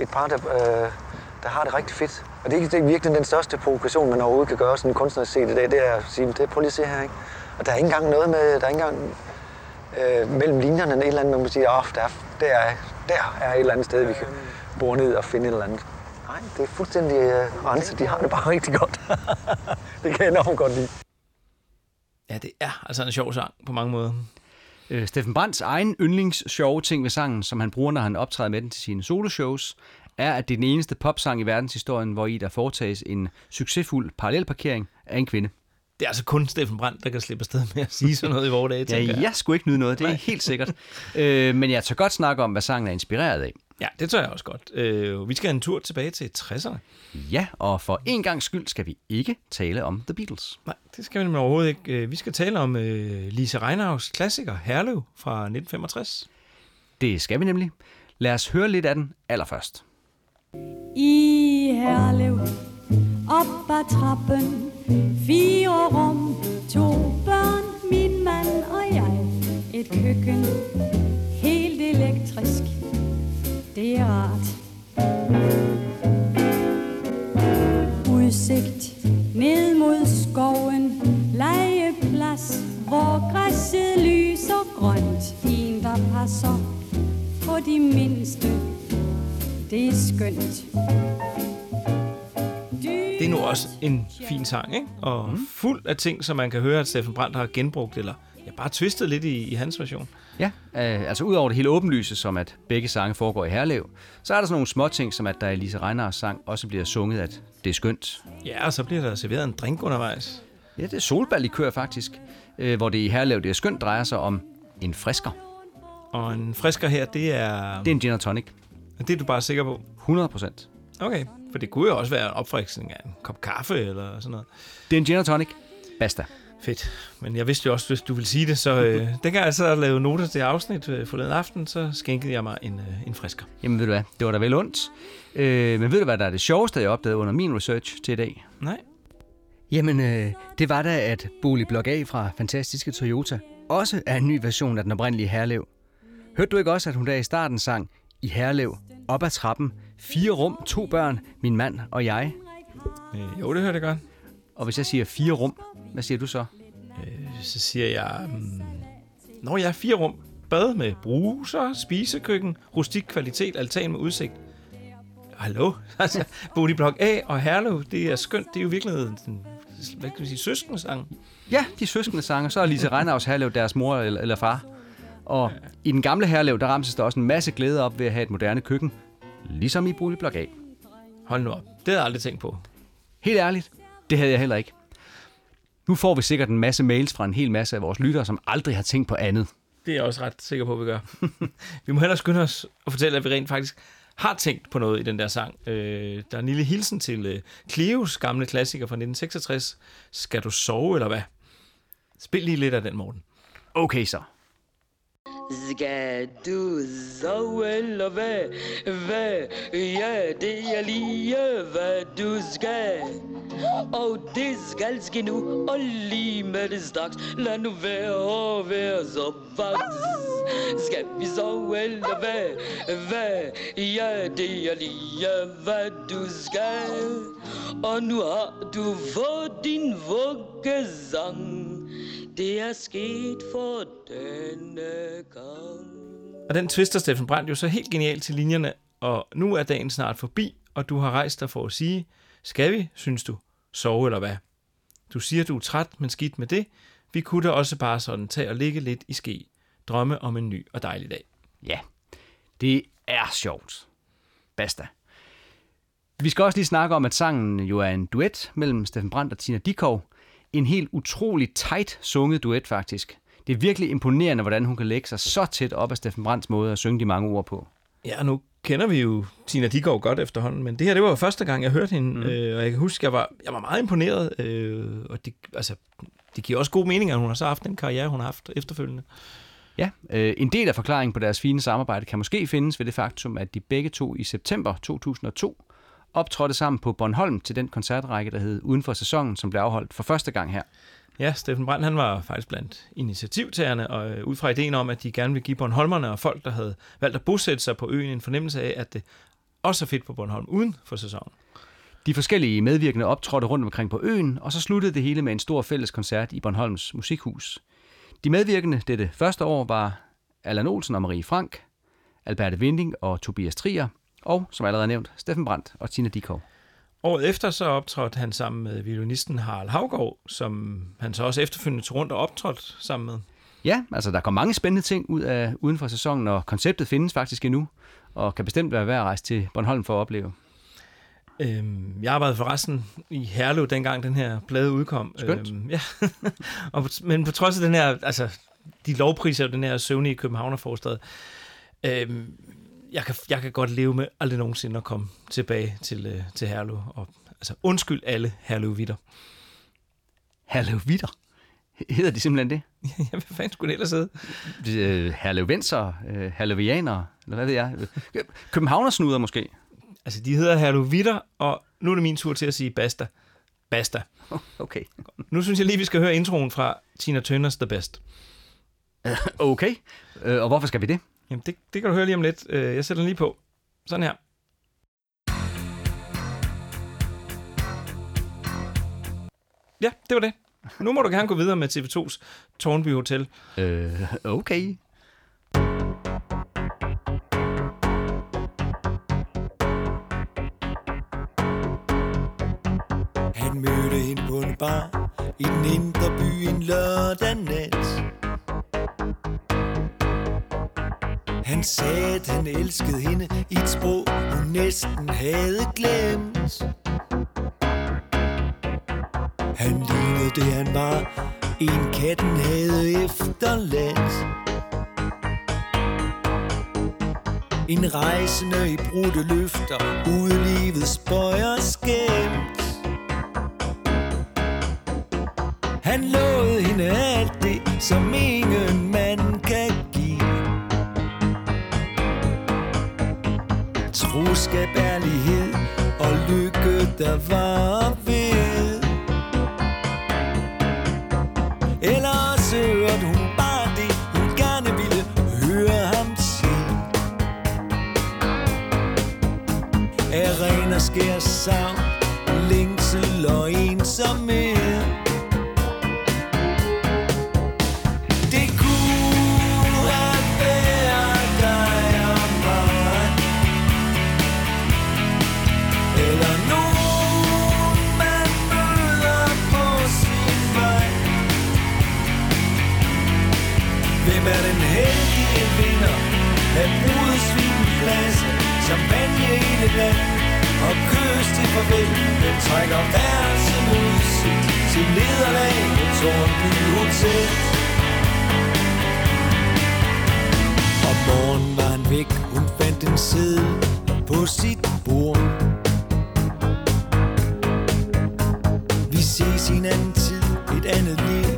et par, der, øh, der har det rigtig fedt? Og det er, det er virkelig den største provokation, man overhovedet kan gøre sådan en kunstnerisk set i dag, det er at sige, det, prøv lige at se her, ikke? Og der er ikke engang noget med, der er ikke engang øh, mellem linjerne et eller andet, man må sige, oh, der, er, der, er, der er et eller andet sted, vi kan bore ned og finde et eller andet. Nej, det er fuldstændig øh, renset. De har det bare rigtig godt. det kan jeg enormt godt lide. Ja, det er altså en sjov sang på mange måder. Øh, Steffen Brandts egen yndlings sjove ting ved sangen, som han bruger, når han optræder med den til sine soloshows, er, at det er den eneste popsang i verdenshistorien, hvor i der foretages en succesfuld parallelparkering af en kvinde. Det er altså kun Steffen Brandt, der kan slippe afsted med at sige sådan noget i vores dage, Ja, jeg. jeg skulle ikke nyde noget, det er helt sikkert. øh, men jeg tør godt snakke om, hvad sangen er inspireret af. Ja, det tror jeg også godt. Øh, vi skal have en tur tilbage til 60'erne. Ja, og for en gang skyld skal vi ikke tale om The Beatles. Nej, det skal vi nemlig overhovedet ikke. Øh, Vi skal tale om øh, Lise Reinhaus klassiker Herlev fra 1965. Det skal vi nemlig. Lad os høre lidt af den allerførst. i Herlev op ad trappen. Fire rum, to børn, min mand og jeg. Et køkken, helt elektrisk. Det er rart. Udsigt ned mod skoven, legeplads, hvor græsset lyser grønt. En, der passer på de mindste. Det er skønt. Det er nu også en fin sang, ikke? Og mm. fuld af ting, som man kan høre, at Steffen Brandt har genbrugt, eller ja, bare twistet lidt i, i hans version. Ja, øh, altså udover det hele åbenlyse, som at begge sange foregår i Herlev, så er der sådan nogle små ting, som at der i Lise Reiners sang også bliver sunget, at det er skønt. Ja, og så bliver der serveret en drink undervejs. Ja, det er solbærlikør faktisk, øh, hvor det i Herlev, det er skønt, drejer sig om en frisker. Og en frisker her, det er... Det er en gin og tonic. Det er du bare sikker på? 100 procent. Okay, for det kunne jo også være en opfriskning af en kop kaffe eller sådan noget. Det er en gin og tonic. Basta. Fedt. Men jeg vidste jo også, hvis du ville sige det, så øh, dengang jeg så lavede noter til afsnit øh, forleden aften, så skænkede jeg mig en, øh, en frisker. Jamen ved du hvad, det var da vel ondt. Øh, men ved du hvad, der er det sjoveste, jeg opdagede under min research til i dag? Nej. Jamen, øh, det var da, at Boligblok A fra Fantastiske Toyota også er en ny version af den oprindelige Herlev. Hørte du ikke også, at hun der i starten sang i Herlev, op ad trappen, fire rum, to børn, min mand og jeg? Øh, jo, det hørte jeg godt. Og hvis jeg siger fire rum, hvad siger du så? Så siger jeg... Mm, Når jeg er fire rum, bad med bruser, spisekøkken, rustik kvalitet, altan med udsigt. Hallo? Altså, Boligblok A og Herlev, det er skønt. Det er jo virkelig en, hvad kan vi sige, søskendesang. Ja, de søskende sanger. Så er Lise Reinhaus Herlev deres mor eller, eller far. Og i den gamle Herlev, der ramses der også en masse glæde op ved at have et moderne køkken. Ligesom i Boligblok A. Hold nu op. Det havde jeg aldrig tænkt på. Helt ærligt, det havde jeg heller ikke. Nu får vi sikkert en masse mails fra en hel masse af vores lyttere, som aldrig har tænkt på andet. Det er jeg også ret sikker på, at vi gør. vi må hellere skynde os og fortælle, at vi rent faktisk har tænkt på noget i den der sang. Øh, der er en lille hilsen til øh, Cleos gamle klassiker fra 1966. Skal du sove, eller hvad? Spil lige lidt af den, Morten. Okay så. Skal du sove eller hvad? Hvad? Ja, det er lige hvad du skal. Og det skal ske nu, og lige med det straks. Lad nu være og være så vaks. Skal vi sove eller hvad? Hvad? Ja, det er lige hvad du skal. Og nu har du fået din vuggesang. Det er sket for denne gang. Og den twister Steffen Brandt jo så helt genialt til linjerne, og nu er dagen snart forbi, og du har rejst dig for at sige, skal vi, synes du, sove eller hvad? Du siger, du er træt, men skidt med det. Vi kunne da også bare sådan tage og ligge lidt i ske. Drømme om en ny og dejlig dag. Ja, det er sjovt. Basta. Vi skal også lige snakke om, at sangen jo er en duet mellem Steffen Brandt og Tina Dikov. En helt utrolig tight sunget duet faktisk. Det er virkelig imponerende, hvordan hun kan lægge sig så tæt op af Steffen Brandts måde at synge de mange ord på. Ja, nu kender vi jo Tina Dikov godt efterhånden, men det her, det var jo første gang, jeg hørte hende, mm. øh, og jeg kan huske, jeg var, jeg var meget imponeret, øh, og det, altså, det giver også god mening, at hun har så haft den karriere, hun har haft efterfølgende. Ja, øh, en del af forklaringen på deres fine samarbejde kan måske findes ved det faktum, at de begge to i september 2002 optrådte sammen på Bornholm til den koncertrække, der hed Uden for sæsonen, som blev afholdt for første gang her. Ja, Steffen Brandt han var faktisk blandt initiativtagerne, og øh, ud fra ideen om, at de gerne ville give Bornholmerne og folk, der havde valgt at bosætte sig på øen, en fornemmelse af, at det også er fedt på Bornholm uden for sæsonen. De forskellige medvirkende optrådte rundt omkring på øen, og så sluttede det hele med en stor fælles koncert i Bornholms Musikhus. De medvirkende dette første år var Allan Olsen og Marie Frank, Alberte Winding og Tobias Trier, og som allerede nævnt, Steffen Brandt og Tina Dikov. Året efter så optrådte han sammen med violinisten Harald Havgaard, som han så også efterfølgende tog rundt og optrådte sammen med. Ja, altså der kom mange spændende ting ud af uden for sæsonen, og konceptet findes faktisk endnu, og kan bestemt være værd at rejse til Bornholm for at opleve. Øhm, jeg arbejdede forresten i Herlev, dengang den her plade udkom. Skønt. Øhm, ja. og, men på trods af den her, altså de lovpriser af den her søvnige Københavnerforstad, øhm, jeg, kan, jeg kan godt leve med aldrig nogensinde at komme tilbage til, øh, til Herlev. Og, altså undskyld alle Herlev-vitter. Herlev Vitter. Hedder de simpelthen det? ja, hvad fanden skulle det ellers hedde? Øh, Herlevenser, øh, Herlevianere, eller hvad ved jeg. Københavnersnuder måske. Altså, de hedder Herlev Vitter, og nu er det min tur til at sige basta. Basta. Okay. Nu synes jeg lige, vi skal høre introen fra Tina Turners The Best. Okay. Øh, og hvorfor skal vi det? Jamen, det, det kan du høre lige om lidt. Øh, Jeg sætter den lige på. Sådan her. Ja, det var det. Nu må du gerne gå videre med TV2's Tornby Hotel. Øh, okay. Han mødte hende på en bar i den indre by en lørdag nat. Han sagde, at han elskede hende i et sprog, hun næsten havde glemt. Han lignede det, han var, en katten havde efterladt. En rejsende i brudte løfter, udlivet spøjer skæmt. Han lovede hende alt det, som ingen Troskab, ærlighed og lykke, der var ved. Eller også hørte hun bare det, hun gerne ville høre ham sige. Af ren og skær savn, trækker hver sin Til nederlag på Tornby Hotel Om morgenen var han væk, hun fandt en sæde på sit bord. Vi ses i en anden tid, et andet liv,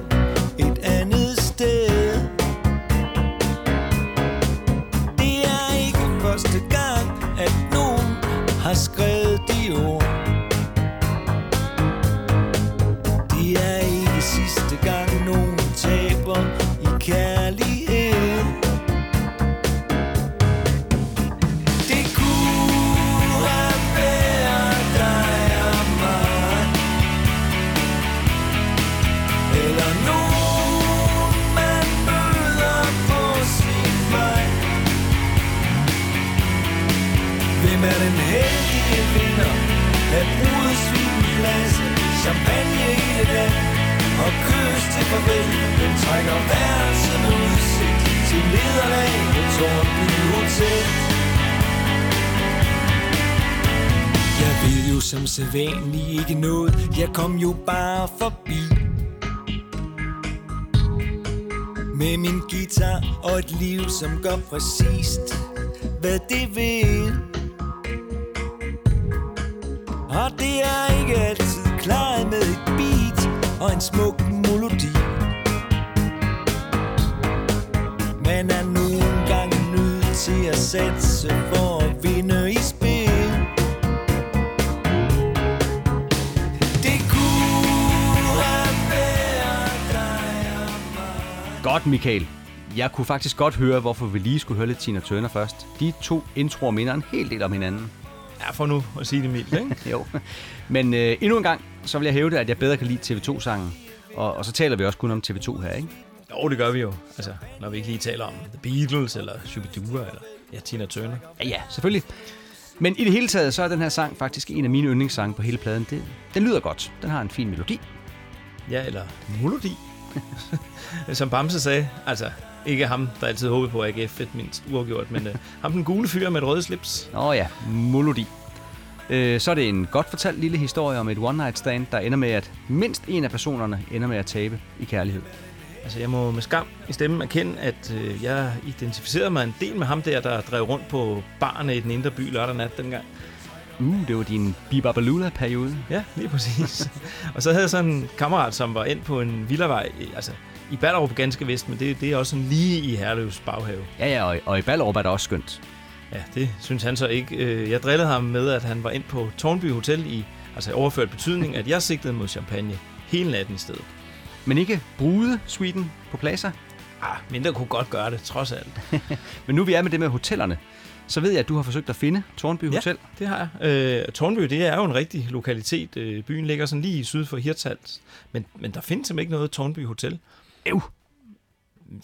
sædvanlig ikke noget. Jeg kom jo bare forbi. Med min guitar og et liv, som gør præcist. Hvad det vil. Og det er ikke altid klaret med et beat Og en smuk melodi. Man er nogle gange nødt til at satse for Godt, Michael. Jeg kunne faktisk godt høre, hvorfor vi lige skulle høre lidt Tina Turner først. De to introer minder en hel del om hinanden. Ja, for nu at sige det mildt, ikke? Jo. Men øh, endnu en gang, så vil jeg hævde, at jeg bedre kan lide TV2-sangen. Og, og så taler vi også kun om TV2 her, ikke? Jo, det gør vi jo. Altså, når vi ikke lige taler om The Beatles, eller Shubidua, eller ja, Tina Turner. Ja, ja, selvfølgelig. Men i det hele taget, så er den her sang faktisk en af mine yndlingssange på hele pladen. Det, den lyder godt. Den har en fin melodi. Ja, eller melodi. Som Bamse sagde, altså ikke ham, der altid håbede på AGF fedt mindst uafgjort, men uh, ham den gule fyr med et røde slips. Nå ja, melodi. Øh, så er det en godt fortalt lille historie om et one-night stand, der ender med, at mindst en af personerne ender med at tabe i kærlighed. Altså, jeg må med skam i stemmen erkende, at øh, jeg identificerede mig en del med ham der, der drev rundt på barne i den indre by lørdag nat dengang. Uh, det var din Bibabalula-periode. Ja, lige præcis. og så havde jeg sådan en kammerat, som var ind på en villavej, altså i Ballerup ganske vist, men det, det er også sådan lige i Herløvs baghave. Ja, ja, og, og i Ballerup er det også skønt. Ja, det synes han så ikke. Øh, Jeg drillede ham med, at han var ind på Tornby Hotel i altså overført betydning, at jeg sigtede mod champagne hele natten i stedet. Men ikke brude Sweden på pladser. Ah, mindre kunne godt gøre det, trods alt. Men nu vi er med det med hotellerne, så ved jeg, at du har forsøgt at finde Tornby Hotel. det har jeg. Øh, Tornby, det er jo en rigtig lokalitet. Øh, byen ligger sådan lige syd for Hirtshals. Men, men der findes simpelthen ikke noget Tornby Hotel. Ew.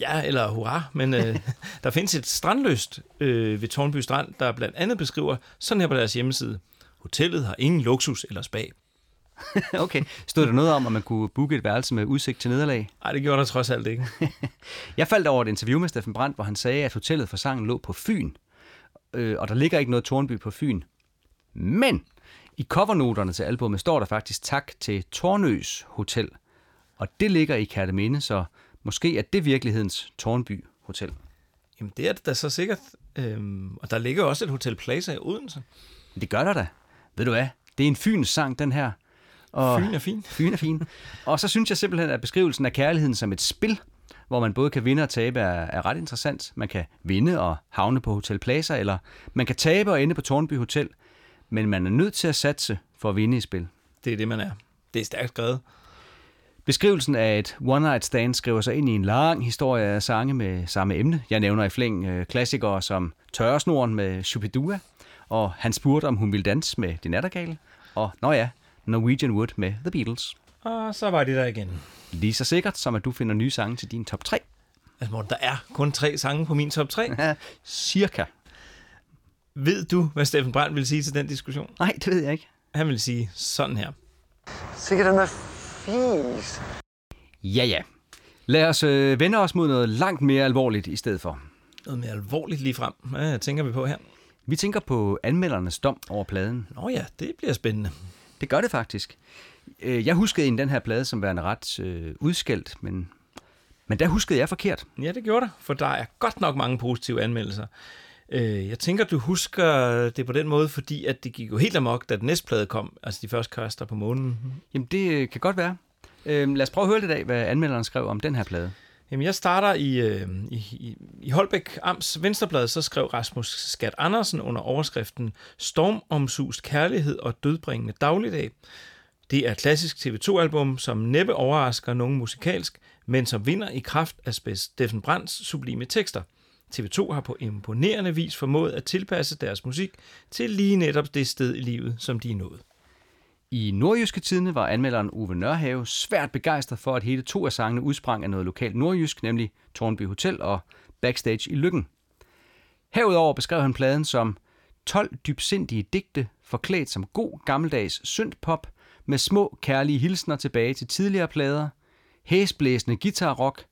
Ja, eller hurra, men øh, der findes et strandløst øh, ved Tornby Strand, der blandt andet beskriver sådan her på deres hjemmeside. Hotellet har ingen luksus eller spa. okay. Stod der noget om, at man kunne booke et værelse med udsigt til nederlag? Nej, det gjorde der trods alt ikke. Jeg faldt over et interview med Steffen Brandt, hvor han sagde, at hotellet for sangen lå på Fyn. Øh, og der ligger ikke noget Tornby på Fyn. Men i covernoterne til albummet står der faktisk tak til Tornøs Hotel. Og det ligger i Kærteminde, så måske er det virkelighedens Tornby Hotel. Jamen, det er det da så sikkert. Øhm, og der ligger også et Hotel Plaza i Odense. Det gør der da. Ved du hvad? Det er en Fyns sang, den her. Og Fyn er fin. Fyn er fin. Og så synes jeg simpelthen, at beskrivelsen af kærligheden som et spil, hvor man både kan vinde og tabe, er, er ret interessant. Man kan vinde og havne på Hotel Plaza, eller man kan tabe og ende på Tornby Hotel. Men man er nødt til at satse for at vinde i spil. Det er det, man er. Det er stærkt skrevet. Beskrivelsen af et one-night stand skriver sig ind i en lang historie af sange med samme emne. Jeg nævner i flæng øh, klassikere som Tørresnoren med Shubidua, og Han spurgte, om hun ville danse med De Nattergale, og, nå ja, Norwegian Wood med The Beatles. Og så var det der igen. Lige så sikkert som at du finder nye sange til din top 3. Altså, Morten, der er kun tre sange på min top 3. Cirka. Ved du, hvad Steffen Brandt vil sige til den diskussion? Nej, det ved jeg ikke. Han vil sige sådan her. Sikkert den er fis. Ja, ja. Lad os øh, vende os mod noget langt mere alvorligt i stedet for. Noget mere alvorligt lige frem. Hvad tænker vi på her? Vi tænker på anmeldernes dom over pladen. Nå ja, det bliver spændende. Det gør det faktisk. Øh, Jeg huskede egentlig den her plade som værende ret øh, udskældt, men, men der huskede jeg forkert. Ja, det gjorde der, for der er godt nok mange positive anmeldelser. Øh, Jeg tænker, du husker det på den måde, fordi at det gik jo helt amok, da den næste plade kom, altså de første kaster på månen. Jamen, det øh, kan godt være. Øh, lad os prøve at høre lidt af, hvad anmelderen skrev om den her plade. Jamen, jeg starter i, øh, i, i, i Holbæk Amts Venstreblad, så skrev Rasmus Skat Andersen under overskriften Stormomsust kærlighed og dødbringende dagligdag. Det er et klassisk TV2-album, som næppe overrasker nogen musikalsk, men som vinder i kraft af Steffen Brands sublime tekster. TV2 har på imponerende vis formået at tilpasse deres musik til lige netop det sted i livet, som de er nået. I nordjyske tidene var anmelderen Uwe Nørhave svært begejstret for, at hele to af sangene udsprang af noget lokalt nordjysk, nemlig Tornby Hotel og Backstage i Lykken. Herudover beskrev han pladen som 12 dybsindige digte, forklædt som god gammeldags syndpop, med små kærlige hilsner tilbage til tidligere plader, hæsblæsende guitarrock,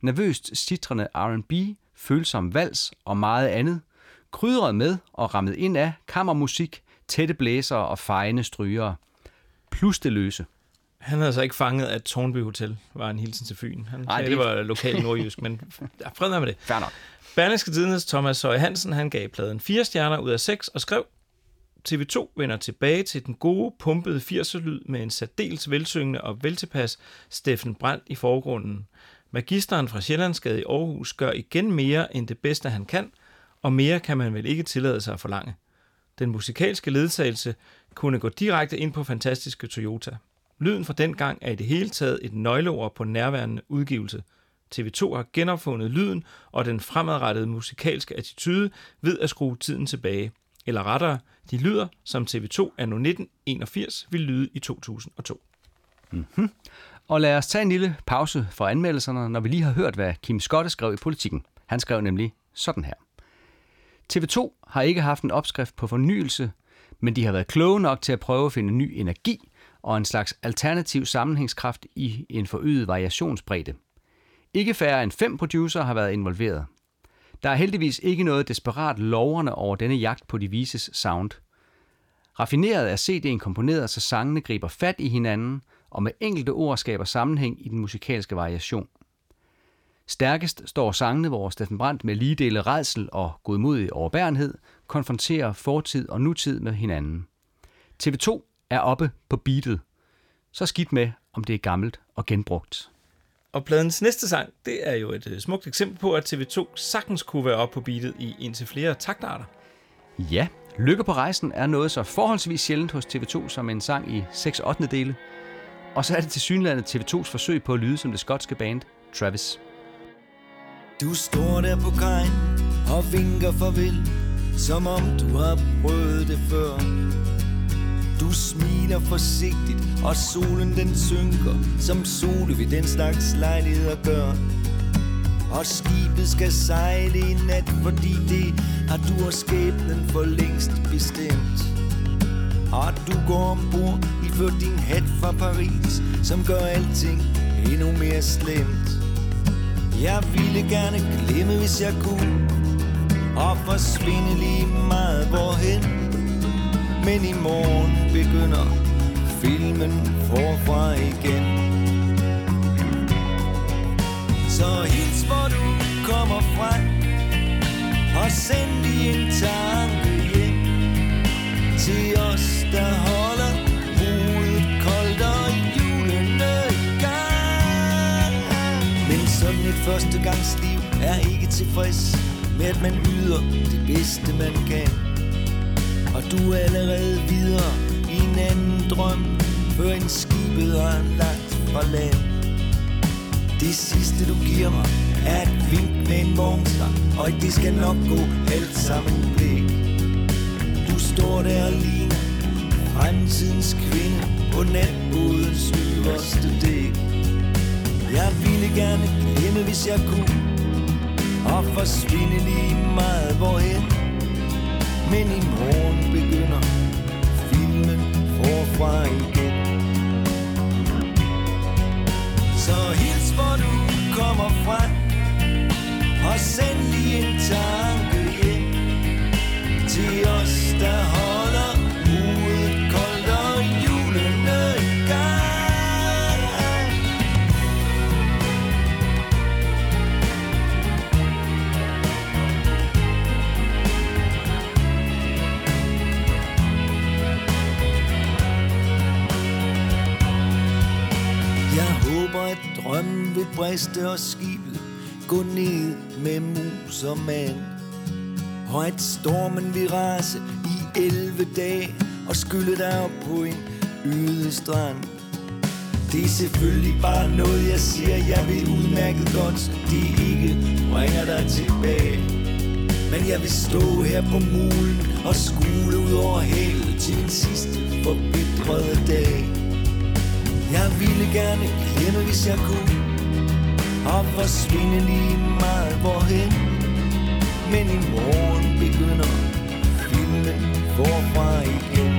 nervøst citrende R&B, følsom vals og meget andet, krydret med og rammet ind af kammermusik, tætte blæsere og fejende strygere. Plus det løse. Han havde altså ikke fanget, at Tornby Hotel var en hilsen til Fyn. Han Nej, sagde, det- det var lokal nordjysk, men fred med det. Fair nok. Berlingske Tidendes Thomas Søje Hansen, han gav pladen 4 stjerner ud af 6 og skrev, TV2 vender tilbage til den gode, pumpede 80'er-lyd med en særdeles velsyngende og veltilpas Steffen Brandt i forgrunden. Magisteren fra Sjællandsgade i Aarhus gør igen mere end det bedste, han kan, og mere kan man vel ikke tillade sig at forlange. Den musikalske ledsagelse kunne gå direkte ind på fantastiske Toyota. Lyden fra den gang er i det hele taget et nøgleord på nærværende udgivelse. TV2 har genopfundet lyden og den fremadrettede musikalske attitude ved at skrue tiden tilbage. Eller rettere, de lyder, som TV2 anno 1981 ville lyde i 2002. Mhm. Og lad os tage en lille pause for anmeldelserne, når vi lige har hørt, hvad Kim Skotte skrev i politikken. Han skrev nemlig sådan her. TV2 har ikke haft en opskrift på fornyelse, men de har været kloge nok til at prøve at finde ny energi og en slags alternativ sammenhængskraft i en forøget variationsbredde. Ikke færre end fem producer har været involveret. Der er heldigvis ikke noget desperat loverne over denne jagt på de vises sound. Raffineret er CD'en komponeret, så sangene griber fat i hinanden og med enkelte ord skaber sammenhæng i den musikalske variation. Stærkest står sangene, hvor Steffen Brandt med lige dele redsel og godmodig overbærenhed konfronterer fortid og nutid med hinanden. TV2 er oppe på beatet. Så skidt med, om det er gammelt og genbrugt. Og pladens næste sang, det er jo et øh, smukt eksempel på, at TV2 sagtens kunne være oppe på beatet i indtil flere taktarter. Ja, Lykke på rejsen er noget så forholdsvis sjældent hos TV2 som en sang i 6 8. dele. Og så er det til synlandet TV2's forsøg på at lyde som det skotske band Travis. Du står der på kajen og vinker farvel, som om du har prøvet det før. Du smiler forsigtigt, og solen den synker, som sole ved den slags lejligheder gør. Og skibet skal sejle i nat, fordi det har du og skæbnen for længst bestemt. Og du går ombord i for din hat fra Paris, som gør alting endnu mere slemt. Jeg ville gerne glemme, hvis jeg kunne Og forsvinde lige meget hvorhen men i morgen begynder filmen forfra igen Så hils hvor du kommer fra Og send lige en tanke hjem Til os der holder hovedet koldt og julene i gang men sådan et førstegangsliv er ikke tilfreds med, at man yder det bedste, man kan. Du allerede videre i en anden drøm, før en skibet har lagt fra land. Det sidste, du giver mig, er et vink med en vognstang, og det skal nok gå alt sammen væk. Du står der og ligner fremtidens kvinde på natbådens øverste dæk. Jeg ville gerne glemme, hvis jeg kunne Og forsvinde lige meget hvorhen men i morgen begynder filmen forfra igen. Så hils hvor du kommer fra Og send lige en tanke hjem Til os der holder briste og skibet gå ned med mus og mand. Og at stormen vil rase i 11 dage og skylde dig op på en øde strand. Det er selvfølgelig bare noget, jeg siger, jeg vil udmærket godt, det ikke bringer dig tilbage. Men jeg vil stå her på mulen og skule ud over havet til min sidste forbitrede dag. Jeg ville gerne glemme, hvis jeg kunne og forsvinde lige meget hvorhen. Men i morgen begynder filmen forfra igen.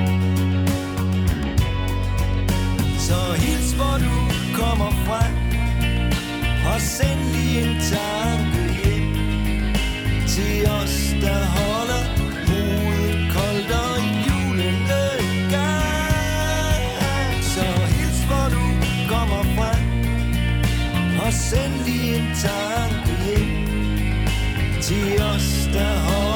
Så hils hvor du kommer fra. Og send lige en tanke hjem Til os der holder send lige en tanke hjem. Til os der holder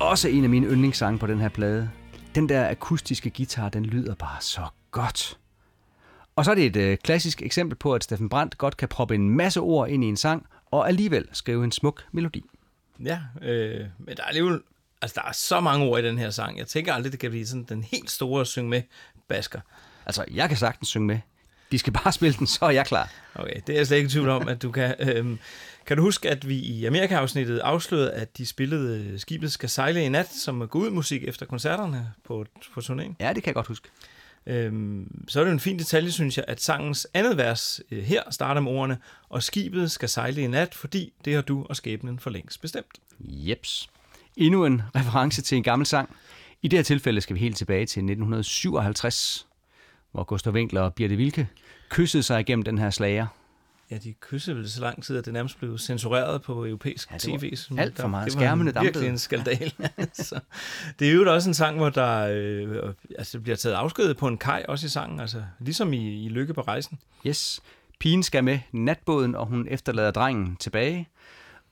også en af mine yndlingssange på den her plade. Den der akustiske guitar, den lyder bare så godt. Og så er det et øh, klassisk eksempel på, at Steffen Brandt godt kan proppe en masse ord ind i en sang, og alligevel skrive en smuk melodi. Ja, øh, men der er alligevel... Altså, der er så mange ord i den her sang. Jeg tænker aldrig, det kan blive sådan den helt store at synge med basker. Altså, jeg kan sagtens synge med. De skal bare spille den, så er jeg klar. Okay, det er jeg slet ikke i tvivl om, at du kan. Øhm, kan du huske, at vi i Amerika-afsnittet afslørede, at de spillede øh, Skibet skal sejle i nat, som går ud musik efter koncerterne på, på turnéen? Ja, det kan jeg godt huske. Øhm, så er det en fin detalje, synes jeg, at sangens andet vers øh, her starter med ordene, og skibet skal sejle i nat, fordi det har du og skæbnen for længst bestemt. Jeps. Endnu en reference til en gammel sang. I det her tilfælde skal vi helt tilbage til 1957, hvor Gustav Winkler og Birte Wilke kyssede sig igennem den her slager. Ja, de kyssede vel så lang tid, at det nærmest blev censureret på europæisk Ja, tv. så alt for der- meget. Det var Skærmene en, virkelig dampede. en skandal. så, det er jo også en sang, hvor der øh, altså, bliver taget afsked på en kaj, også i sangen, altså, ligesom i, i Lykke på rejsen. Yes. Pigen skal med natbåden, og hun efterlader drengen tilbage.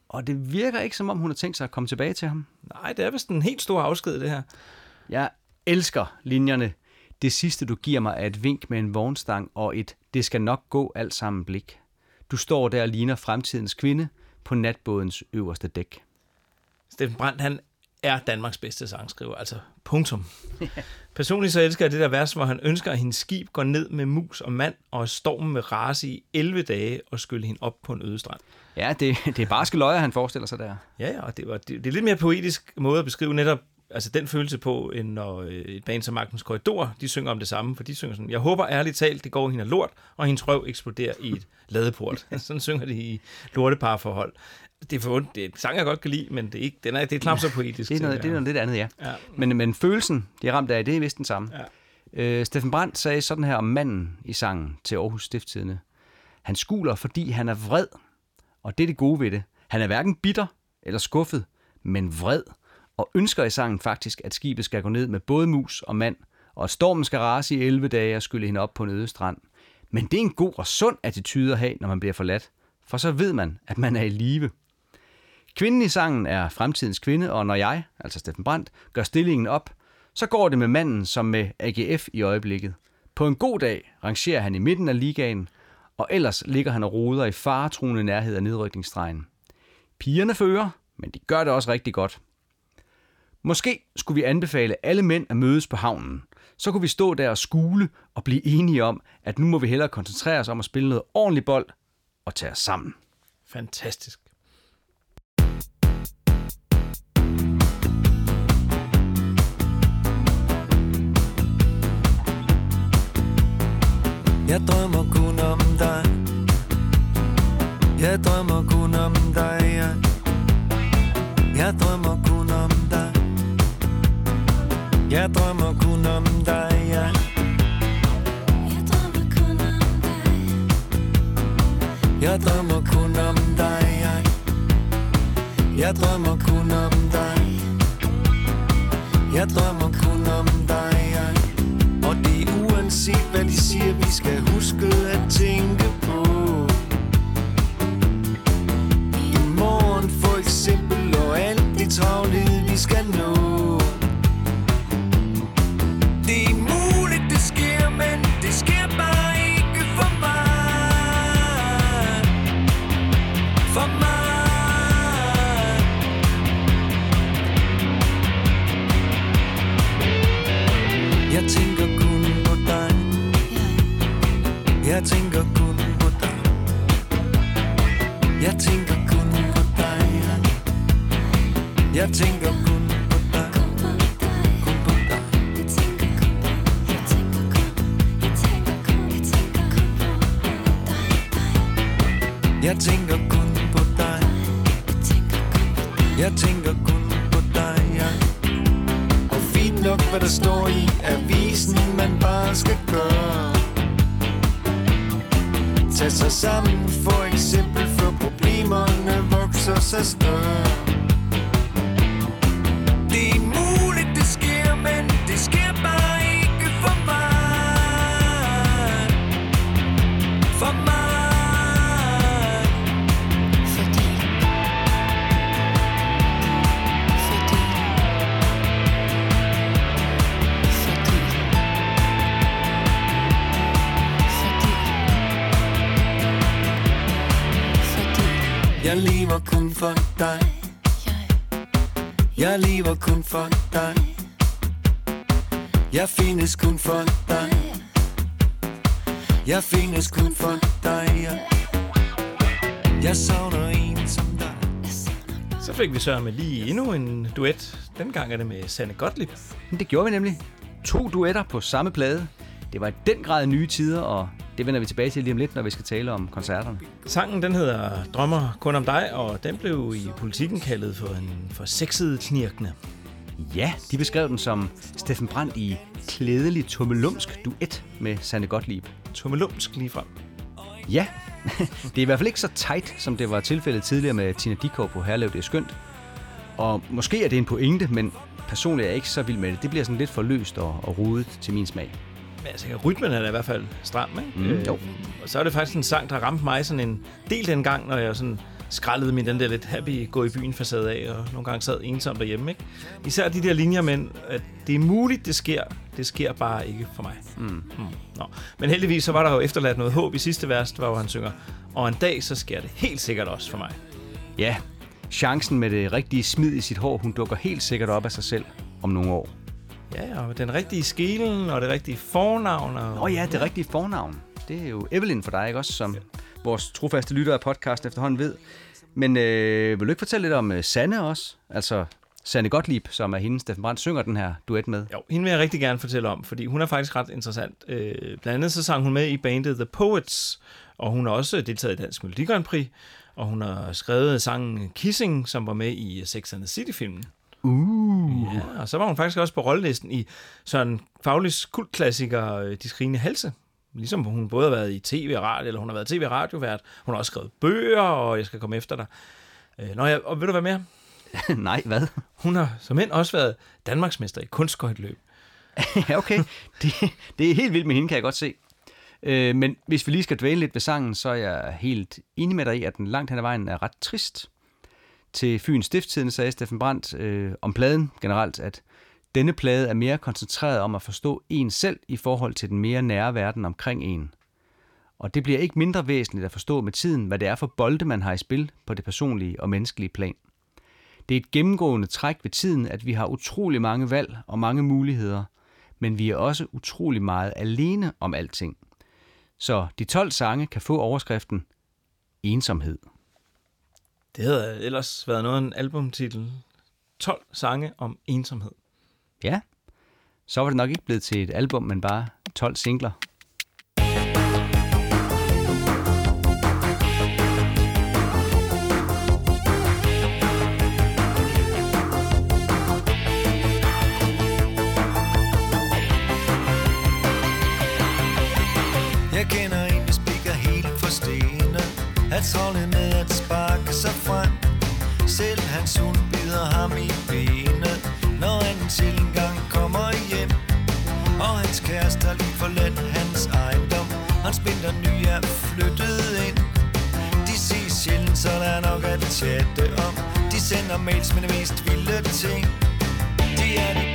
Og det virker ikke, som om hun har tænkt sig at komme tilbage til ham. Nej, det er vist en helt stor afsked, det her. Jeg elsker linjerne. Det sidste, du giver mig, er et vink med en vognstang og et det skal nok gå alt sammen blik. Du står der og ligner fremtidens kvinde på natbådens øverste dæk. Steffen Brandt, han er Danmarks bedste sangskriver, altså punktum. Personligt så elsker jeg det der vers, hvor han ønsker, at hendes skib går ned med mus og mand, og stormen med rase i 11 dage og skylle hende op på en øde strand. Ja, det, det er barske løjer, han forestiller sig der. Ja, ja, og det, var, det, det er lidt mere poetisk måde at beskrive netop altså den følelse på, end når øh, et band som Magtens Korridor, de synger om det samme, for de synger sådan, jeg håber ærligt talt, det går hende lort, og hendes røv eksploderer i et ladeport. sådan synger de i lorteparforhold. Det er for. Det er en sang, jeg godt kan lide, men det er, ikke, den er, det er knap så poetisk. Det er noget, det er noget lidt andet, ja. Ja. Men, men følelsen, de er ramt af, det er vist den samme. Ja. Øh, Steffen Brandt sagde sådan her om manden i sangen til Aarhus Stifttidende. Han skuler, fordi han er vred. Og det er det gode ved det. Han er hverken bitter eller skuffet, men vred. Og ønsker i sangen faktisk, at skibet skal gå ned med både mus og mand, og at stormen skal rase i 11 dage og skylle hende op på en øde strand. Men det er en god og sund attitude at have, når man bliver forladt. For så ved man, at man er i live. Kvinden i sangen er fremtidens kvinde, og når jeg, altså Steffen Brandt, gør stillingen op, så går det med manden som med AGF i øjeblikket. På en god dag rangerer han i midten af ligaen, og ellers ligger han og roder i faretruende nærhed af nedrykningsstregen. Pigerne fører, men de gør det også rigtig godt. Måske skulle vi anbefale alle mænd at mødes på havnen. Så kunne vi stå der og skule og blive enige om, at nu må vi hellere koncentrere os om at spille noget ordentligt bold og tage os sammen. Fantastisk. Jeg drømmer kun om dig Jeg drømmer kun om dig jeg, jeg drømmer kun Jeg drømmer kun om dig jeg. Jeg drømmer kun om dig jeg. Jeg drømmer kun om dig Jeg drømmer kun om dig jeg. Og det er uanset hvad de siger Vi skal huske at tænke på I morgen for eksempel Og alt det travlhed vi skal nå Jeg tænker kun på dig. Kun på dig. Jeg tænker kun på dig. Jeg tænker kun på dig ja. Og fint nok hvad der står i avisen Man bare skal gøre. Tag sig sammen for eksempel For problemerne vokser sig større for dig Jeg lever kun for dig Jeg findes kun for dig Jeg findes kun for dig ja. Jeg savner en som dig Så fik vi så med lige endnu en duet. Dengang er det med Sanne Gottlieb. Men det gjorde vi nemlig. To duetter på samme plade. Det var i den grad nye tider, og det vender vi tilbage til lige om lidt, når vi skal tale om koncerterne. Sangen den hedder Drømmer kun om dig, og den blev i politikken kaldet for en for sexet knirkende. Ja, de beskrev den som Steffen Brandt i klædelig tummelumsk duet med Sanne Gottlieb. Tummelumsk lige frem. Og Ja, det er i hvert fald ikke så tight, som det var tilfældet tidligere med Tina Dikov på Herlev, det er skønt. Og måske er det en pointe, men personligt er jeg ikke så vild med det. Det bliver sådan lidt for løst og, og rodet til min smag. Men altså, rytmen er i hvert fald stram, ikke? Mm, jo. Og så er det faktisk en sang, der ramte mig sådan en del dengang, når jeg sådan skrællede min den der lidt happy gå i byen facade af, og nogle gange sad ensom derhjemme, ikke? Især de der linjer, men at det er muligt, det sker. Det sker bare ikke for mig. Mm. Mm. Nå. Men heldigvis så var der jo efterladt noget håb i sidste vers, hvor han synger, og en dag så sker det helt sikkert også for mig. Ja, chancen med det rigtige smid i sit hår, hun dukker helt sikkert op af sig selv om nogle år. Ja, og den rigtige skelen, og det rigtige fornavn. Og... Åh oh ja, det rigtige fornavn. Det er jo Evelyn for dig, ikke også? Som vores trofaste lytter af podcast efterhånden ved. Men øh, vil du ikke fortælle lidt om øh, Sanne også? Altså Sanne Gottlieb, som er hende, Steffen Brandt synger den her duet med. Jo, hende vil jeg rigtig gerne fortælle om, fordi hun er faktisk ret interessant. Øh, blandt andet så sang hun med i bandet The Poets, og hun har også deltaget i Dansk Melodi Grand Prix, og hun har skrevet sangen Kissing, som var med i Sex and the City-filmen. Uh. Ja, og så var hun faktisk også på rollelisten i sådan Faglis kultklassiker øh, De Skrigende Halse. Ligesom hun både har været i tv og radio, eller hun har været tv- og radiovært. Hun har også skrevet bøger, og jeg skal komme efter dig. Øh, Nå ja, og ved du hvad mere? Nej, hvad? Hun har som end også været Danmarksmester i kunstskøjtløb. ja, okay. Det, det er helt vildt med hende, kan jeg godt se. Øh, men hvis vi lige skal dvæle lidt ved sangen, så er jeg helt enig med dig i, at den langt hen ad vejen er ret trist. Til Fyns Stifttiden sagde Steffen Brandt øh, om pladen generelt, at denne plade er mere koncentreret om at forstå en selv i forhold til den mere nære verden omkring en. Og det bliver ikke mindre væsentligt at forstå med tiden, hvad det er for bolde, man har i spil på det personlige og menneskelige plan. Det er et gennemgående træk ved tiden, at vi har utrolig mange valg og mange muligheder, men vi er også utrolig meget alene om alting. Så de 12 sange kan få overskriften Ensomhed. Det havde ellers været noget af en albumtitel. 12 sange om ensomhed. Ja, så var det nok ikke blevet til et album, men bare 12 singler. Jeg kender en, der spikker helt for stene travlet med at sparke sig frem. Selv hans hund bider ham i benet Når han til en gang kommer hjem. Og hans kæreste har lige forladt hans ejendom. Hans binder ny er flyttet ind. De ses sjældent, så der er nok at chatte om. De sender mails med de mest vilde ting. De er de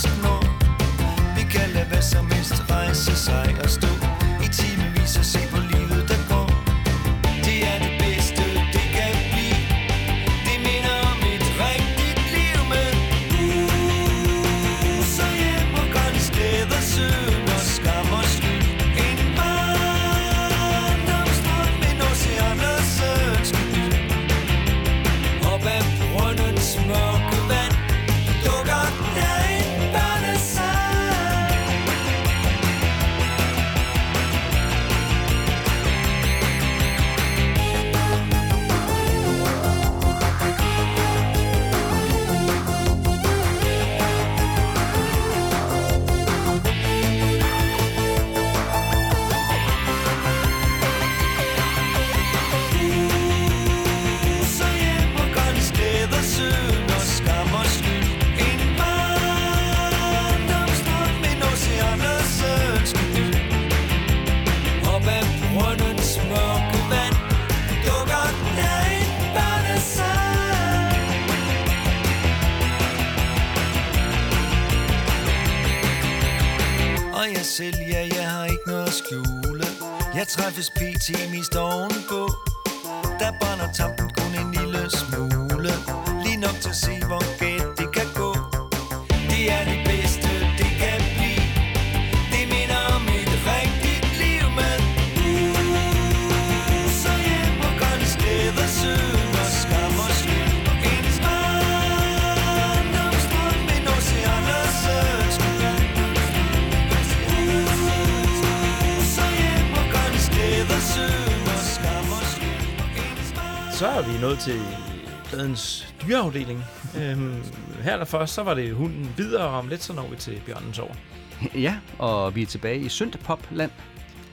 faktisk når Vi kan lade hvad som helst rejse sig og stå skjule. Jeg træffes pt. mest ovenpå. Der brænder tampen kun en lille smule. Lige nok til at se, hvor galt det kan gå. Det er det det Så er vi nået til pladens dyreafdeling. Øhm, her der først, så var det hunden videre, og om lidt så når vi til bjørnens år. Ja, og vi er tilbage i Søndepopland,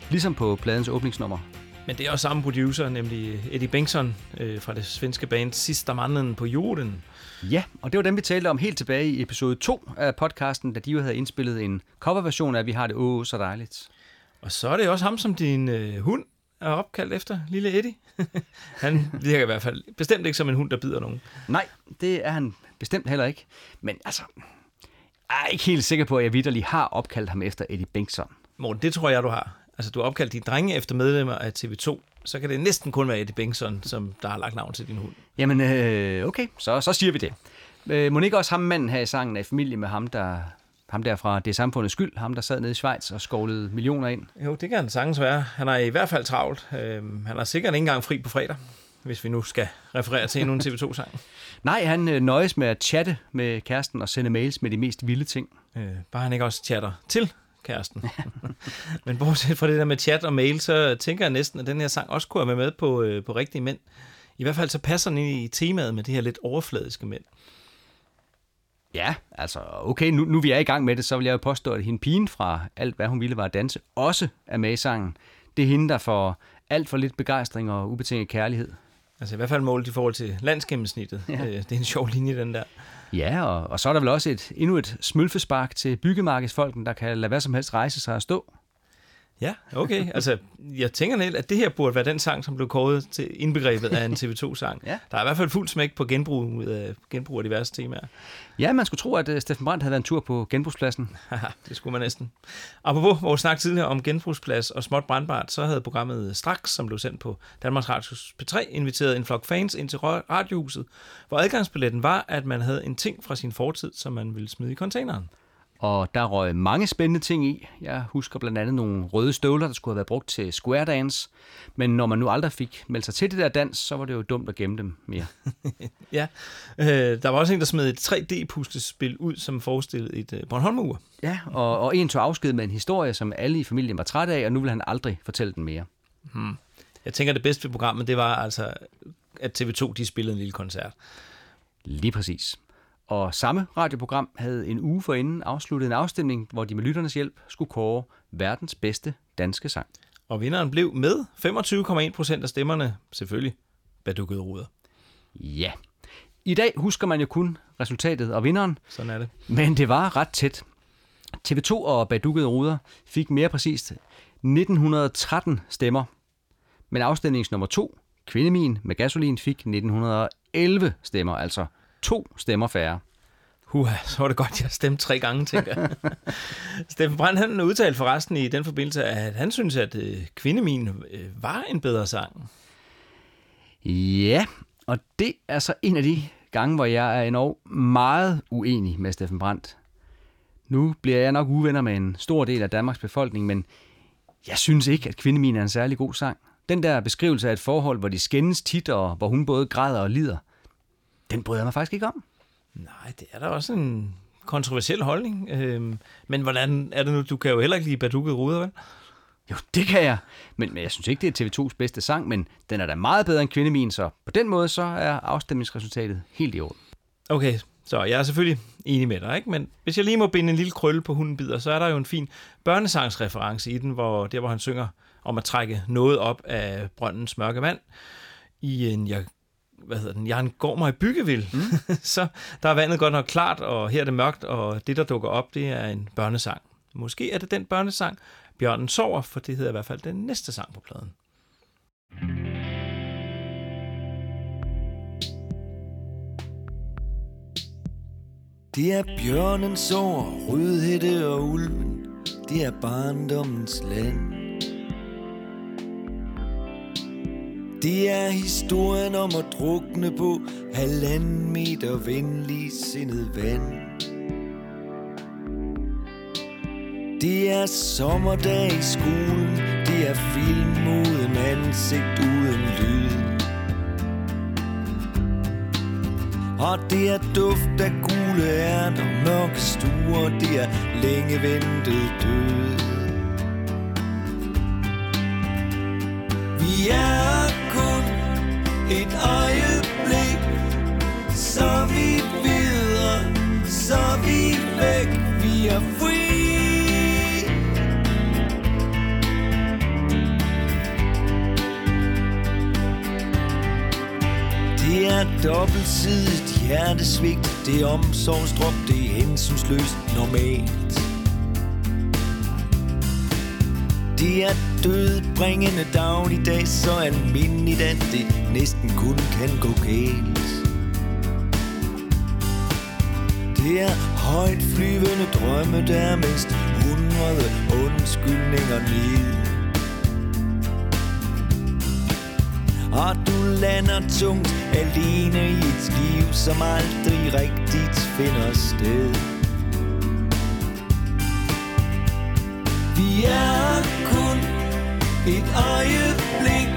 ligesom på pladens åbningsnummer. Men det er også samme producer, nemlig Eddie Bengtsson øh, fra det svenske band Sista Mannen på Jorden. Ja, og det var dem, vi talte om helt tilbage i episode 2 af podcasten, da de jo havde indspillet en coverversion af Vi har det åh så dejligt. Og så er det også ham, som din øh, hund er opkaldt efter, lille Eddie. Han virker i hvert fald bestemt ikke som en hund, der bider nogen. Nej, det er han bestemt heller ikke. Men altså, jeg er ikke helt sikker på, at jeg vidderlig har opkaldt ham efter Eddie Bengtsson. Morten, det tror jeg, du har. Altså, du har opkaldt dine drenge efter medlemmer af TV2. Så kan det næsten kun være Eddie Bengtsson, som der har lagt navn til din hund. Jamen, øh, okay, så, så siger vi det. Øh, må ikke også ham manden her i sangen er i familie med ham, der, ham der fra Det samfundets skyld, ham der sad nede i Schweiz og skovlede millioner ind? Jo, det kan han sagtens være. Han er i hvert fald travlt. Øhm, han er sikkert ikke engang fri på fredag, hvis vi nu skal referere til endnu en TV2-sang. Nej, han øh, nøjes med at chatte med kæresten og sende mails med de mest vilde ting. Øh, bare han ikke også chatter til kæresten. Men bortset fra det der med chat og mail, så tænker jeg næsten, at den her sang også kunne være med på, øh, på rigtige mænd. I hvert fald så passer den ind i temaet med de her lidt overfladiske mænd. Ja, altså okay, nu, nu vi er i gang med det, så vil jeg jo påstå, at hende pigen fra Alt hvad hun ville var at danse, også er med i sangen. Det er hende, der får alt for lidt begejstring og ubetinget kærlighed. Altså i hvert fald målt i forhold til landsgennemsnittet. Ja. Øh, det er en sjov linje, den der. Ja, og, og så er der vel også et, endnu et smølfespark til byggemarkedsfolken, der kan lade hvad som helst rejse sig og stå. Ja, okay. Altså, jeg tænker lidt, at det her burde være den sang, som blev kåret til indbegrebet af en TV2-sang. Ja. Der er i hvert fald fuld smæk på genbrug, øh, genbrug af diverse temaer. Ja, man skulle tro, at uh, Steffen Brandt havde været en tur på genbrugspladsen. Det skulle man næsten. Apropos vores snak tidligere om genbrugsplads og småt brandbart, så havde programmet Straks, som blev sendt på Danmarks Radios P3, inviteret en flok fans ind til radiohuset, hvor adgangsbilletten var, at man havde en ting fra sin fortid, som man ville smide i containeren. Og der røg mange spændende ting i. Jeg husker blandt andet nogle røde støvler, der skulle have været brugt til square dance. Men når man nu aldrig fik meldt sig til det der dans, så var det jo dumt at gemme dem mere. Ja, øh, der var også en, der smed et 3D-puslespil ud, som forestillede et øh, Bornholmer-ur. Ja, og, og en tog afsked med en historie, som alle i familien var trætte af, og nu vil han aldrig fortælle den mere. Jeg tænker, det bedste ved programmet, det var altså, at TV2 de spillede en lille koncert. Lige præcis. Og samme radioprogram havde en uge forinden afsluttet en afstemning, hvor de med lytternes hjælp skulle kåre verdens bedste danske sang. Og vinderen blev med 25,1 procent af stemmerne, selvfølgelig, badukkede ruder. Ja. I dag husker man jo kun resultatet og vinderen, Sådan er det. men det var ret tæt. TV2 og Badukkede Ruder fik mere præcist 1913 stemmer, men afstemningens nummer to, Kvindemin med gasolin, fik 1911 stemmer, altså to stemmer færre. Huha, så var det godt, jeg stemte tre gange, tænker jeg. Steffen Brandt, han udtalte forresten i den forbindelse, at han synes, at øh, Kvindemin øh, var en bedre sang. Ja, og det er så en af de gange, hvor jeg er endnu meget uenig med Steffen Brandt. Nu bliver jeg nok uvenner med en stor del af Danmarks befolkning, men jeg synes ikke, at Kvindemin er en særlig god sang. Den der beskrivelse af et forhold, hvor de skændes tit, og hvor hun både græder og lider, den bryder jeg mig faktisk ikke om. Nej, det er da også en kontroversiel holdning. Øhm, men hvordan er det nu? Du kan jo heller ikke lide badukkede ruder, vel? Jo, det kan jeg. Men, men jeg synes ikke, det er TV2's bedste sang, men den er da meget bedre end Kvindemin, så på den måde så er afstemningsresultatet helt i orden. Okay, så jeg er selvfølgelig enig med dig, ikke? Men hvis jeg lige må binde en lille krølle på hunden bider, så er der jo en fin børnesangsreference i den, hvor der hvor han synger om at trække noget op af brøndens mørke vand i en, jeg, hvad hedder den, jeg går mig i byggevild. Mm. så der er vandet godt nok klart, og her er det mørkt, og det, der dukker op, det er en børnesang. Måske er det den børnesang, Bjørnen sover, for det hedder i hvert fald den næste sang på pladen. Det er bjørnens sår, rødhætte og ulven. Det er barndommens land. Det er historien om at drukne på halvanden meter venlig sindet vand. Det er sommerdag i skolen, det er film uden ansigt, uden lyd. Og det er duft af gule ærter, mørke stuer, det er længe ventet død. Vi er kun et øjeblik, så vi videre, så vi væk, vi er fri. Det er dobbeltsidigt hjertesvigt. Det er omsorgsdrop, det er hensynsløst normalt. De er dødbringende dag Så almindeligt, at det næsten kun kan gå galt Det er højt flyvende drømme, der er mindst hundrede undskyldninger ned Og du lander tungt alene i et liv, som aldrig rigtigt finder sted. Er kun et øjeblik,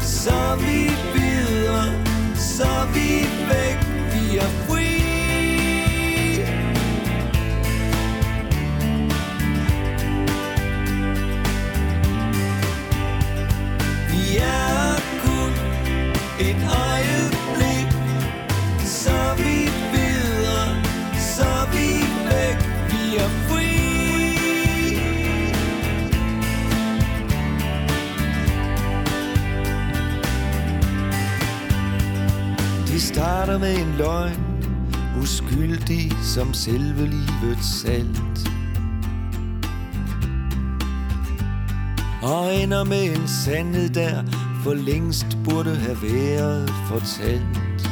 så vi videre, så vi væk, vi er fri. Vi er kun et øjeblik, starter med en løgn, uskyldig som selve livets salt. Og ender med en sandhed, der for længst burde have været fortalt.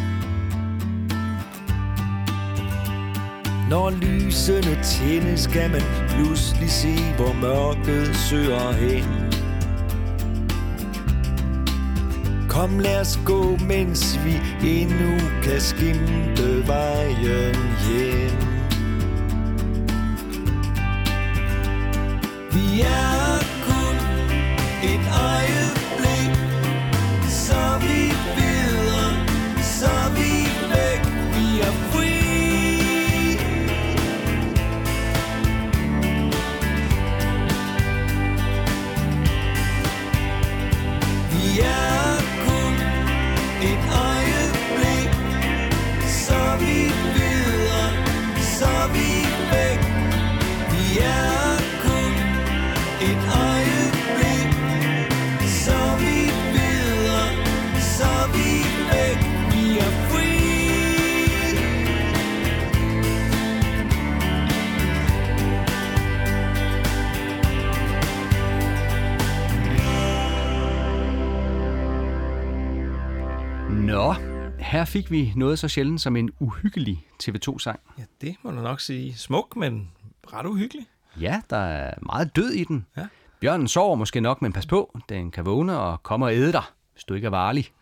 Når lysene tændes, kan man pludselig se, hvor mørket søger hen. Kom lad os gå, mens vi endnu kan skimte vejen hjem. Vi er kun et øjeblik, så vi vil her fik vi noget så sjældent som en uhyggelig TV2-sang. Ja, det må du nok sige. Smuk, men ret uhyggelig. Ja, der er meget død i den. Ja. Bjørnen sover måske nok, men pas på, den kan vågne og komme og æde dig, hvis du ikke er varlig.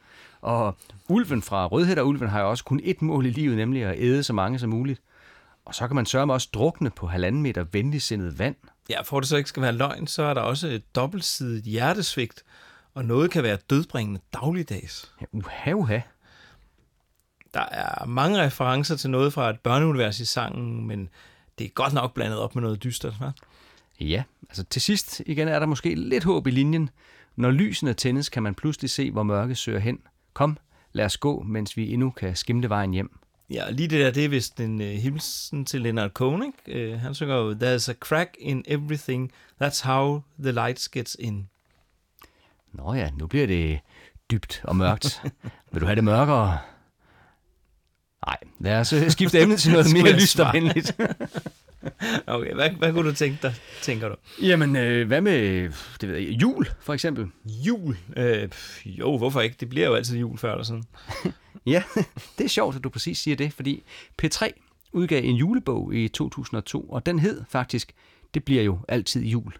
Og ulven fra Rødhætterulven har jo også kun ét mål i livet, nemlig at æde så mange som muligt. Og så kan man sørge med også drukne på halvanden meter venligsindet vand. Ja, for det så ikke skal være løgn, så er der også et dobbeltsidigt hjertesvigt, og noget kan være dødbringende dagligdags. Ja, uha, uha. Der er mange referencer til noget fra et børneunivers i sangen, men det er godt nok blandet op med noget dystert, hva'? Ja, altså til sidst igen er der måske lidt håb i linjen. Når lysene tændes, kan man pludselig se, hvor mørket søger hen. Kom, lad os gå, mens vi endnu kan skimte vejen hjem. Ja, lige det der, det er vist en uh, hilsen til Leonard Cohen, ikke? Uh, han synger jo, There's a crack in everything, that's how the light gets in. Nå ja, nu bliver det dybt og mørkt. Vil du have det mørkere? Nej, lad os øh, skifte emne til noget mere lyst og venligt. Okay, hvad, hvad kunne du tænke dig, tænker du? Jamen, øh, hvad med det ved jeg, jul, for eksempel? Jul? Øh, jo, hvorfor ikke? Det bliver jo altid jul før eller sådan. Ja, det er sjovt, at du præcis siger det, fordi P3 udgav en julebog i 2002, og den hed faktisk, det bliver jo altid jul.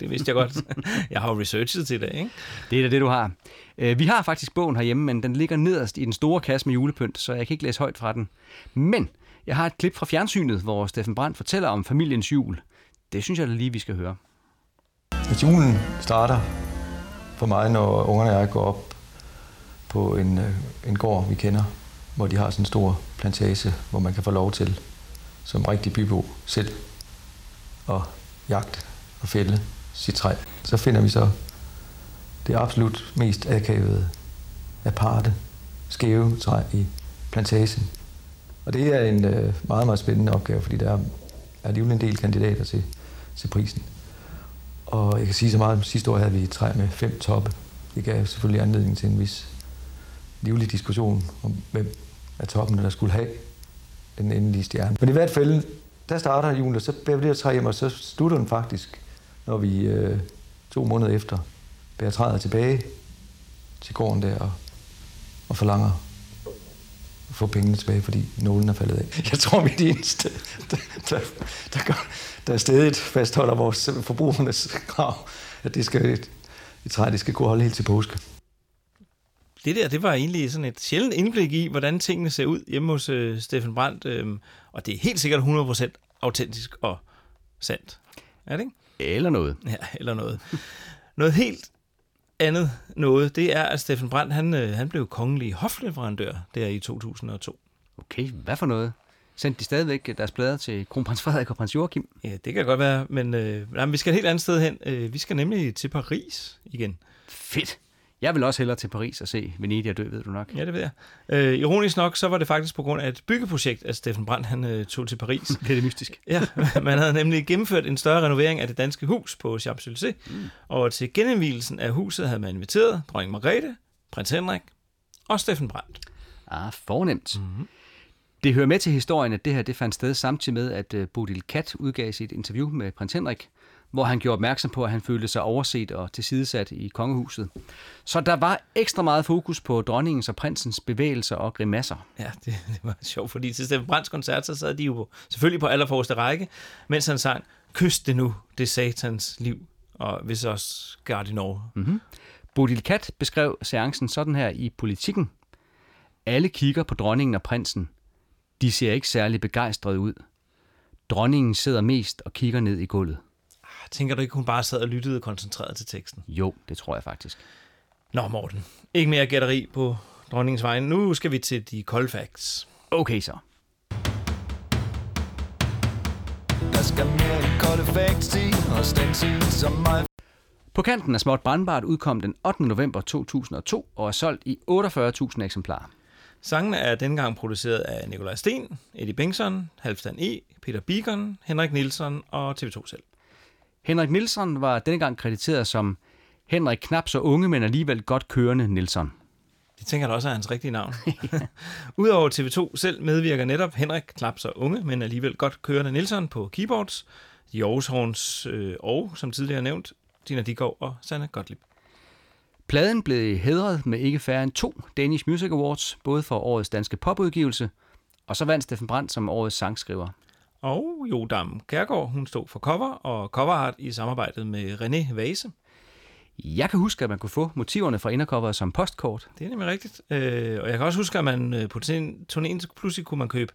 Det vidste jeg godt. jeg har jo researchet til det, ikke? Det er da det, du har. Øh, Vi har faktisk bogen herhjemme, men den ligger nederst i den store kasse med julepynt, så jeg kan ikke læse højt fra den. Men jeg har et klip fra fjernsynet, hvor Steffen Brandt fortæller om familiens jul. Det synes jeg da lige, vi skal høre. Hvis julen starter for mig, når ungerne og jeg går op på en, øh, en gård, vi kender, hvor de har sådan en stor plantage, hvor man kan få lov til, som rigtig bybo selv, at jagte og fælde sit træ. Så finder vi så det absolut mest akavede, aparte, skæve træ i plantagen. Og det er en øh, meget, meget spændende opgave, fordi der er alligevel en del kandidater til, til prisen. Og jeg kan sige så meget, at sidste år havde vi et træ med fem toppe. Det gav selvfølgelig anledning til en vis livlig diskussion om, hvem af toppen, der skulle have den endelige stjerne. Men i hvert fald, der starter julen, og så bærer vi det her træ hjem, og så slutter den faktisk, når vi øh, to måneder efter bærer træet tilbage til gården der og, og forlanger at få pengene tilbage, fordi nålen er faldet af. Jeg tror, vi er de eneste, der, der, der, gør, der stadig fastholder vores øh, forbrugernes krav, at det skal, et, et træ det skal kunne holde helt til påske. Det der, det var egentlig sådan et sjældent indblik i, hvordan tingene ser ud hjemme hos øh, Steffen Brandt. Øh, og det er helt sikkert 100% autentisk og sandt. Er det ikke? Eller noget. Ja, eller noget. Noget helt andet noget, det er, at Steffen Brandt, han, øh, han blev kongelig hofleverandør der i 2002. Okay, hvad for noget? Sendte de stadigvæk deres plader til kronprins Frederik og prins Joachim? Ja, det kan godt være, men, øh, nej, men vi skal et helt andet sted hen. Øh, vi skal nemlig til Paris igen. Fedt. Jeg vil også hellere til Paris og se Venedig og dø, ved du nok. Ja, det ved jeg. Øh, ironisk nok, så var det faktisk på grund af et byggeprojekt, at Steffen Brandt han, øh, tog til Paris. Bliver det mystisk? Ja, man havde nemlig gennemført en større renovering af det danske hus på Champs-Élysées, mm. og til genindvielsen af huset havde man inviteret dronning Margrethe, prins Henrik og Steffen Brandt. Ah, fornemt. Mm-hmm. Det hører med til historien, at det her det fandt sted samtidig med, at øh, Bodil Kat udgav sit interview med prins Henrik, hvor han gjorde opmærksom på, at han følte sig overset og tilsidesat i kongehuset. Så der var ekstra meget fokus på dronningens og prinsens bevægelser og grimasser. Ja, det, det var sjovt, fordi til Steffen Brandts koncert, så sad de jo på, selvfølgelig på allerforreste række, mens han sang, Kys det nu, det satans liv, og hvis også Gardinor. Mm-hmm. Bodil Kat beskrev seancen sådan her i Politikken. Alle kigger på dronningen og prinsen. De ser ikke særlig begejstrede ud. Dronningen sidder mest og kigger ned i gulvet. Tænker du ikke, hun bare sad og lyttede koncentreret til teksten? Jo, det tror jeg faktisk. Nå, Morten. Ikke mere gætteri på dronningens vegne. Nu skal vi til de cold facts. Okay så. Der skal mere end kolde facts til, og stanse som mig. På kanten af Småt Brandbart udkom den 8. november 2002 og er solgt i 48.000 eksemplarer. Sangene er dengang produceret af Nikolaj Sten, Eddie Bengtsson, Halvdan E., Peter Beacon, Henrik Nielsen og TV2 selv. Henrik Nielsen var denne gang krediteret som Henrik knap så unge, men alligevel godt kørende Nielsen. Det tænker jeg da også er hans rigtige navn. Udover TV2 selv medvirker netop Henrik knap så unge, men alligevel godt kørende Nielsen på keyboards, de Aarhus Horns øh, og, som tidligere nævnt, Dina Dikov og Sanne Gottlieb. Pladen blev hedret med ikke færre end to Danish Music Awards, både for årets danske popudgivelse, og så vandt Steffen Brandt som årets sangskriver. Og Jodam Kærgaard, hun stod for cover og cover art i samarbejdet med René Vase. Jeg kan huske, at man kunne få motiverne fra indercoveret som postkort. Det er nemlig rigtigt. Øh, og jeg kan også huske, at man øh, på turnéen pludselig kunne man købe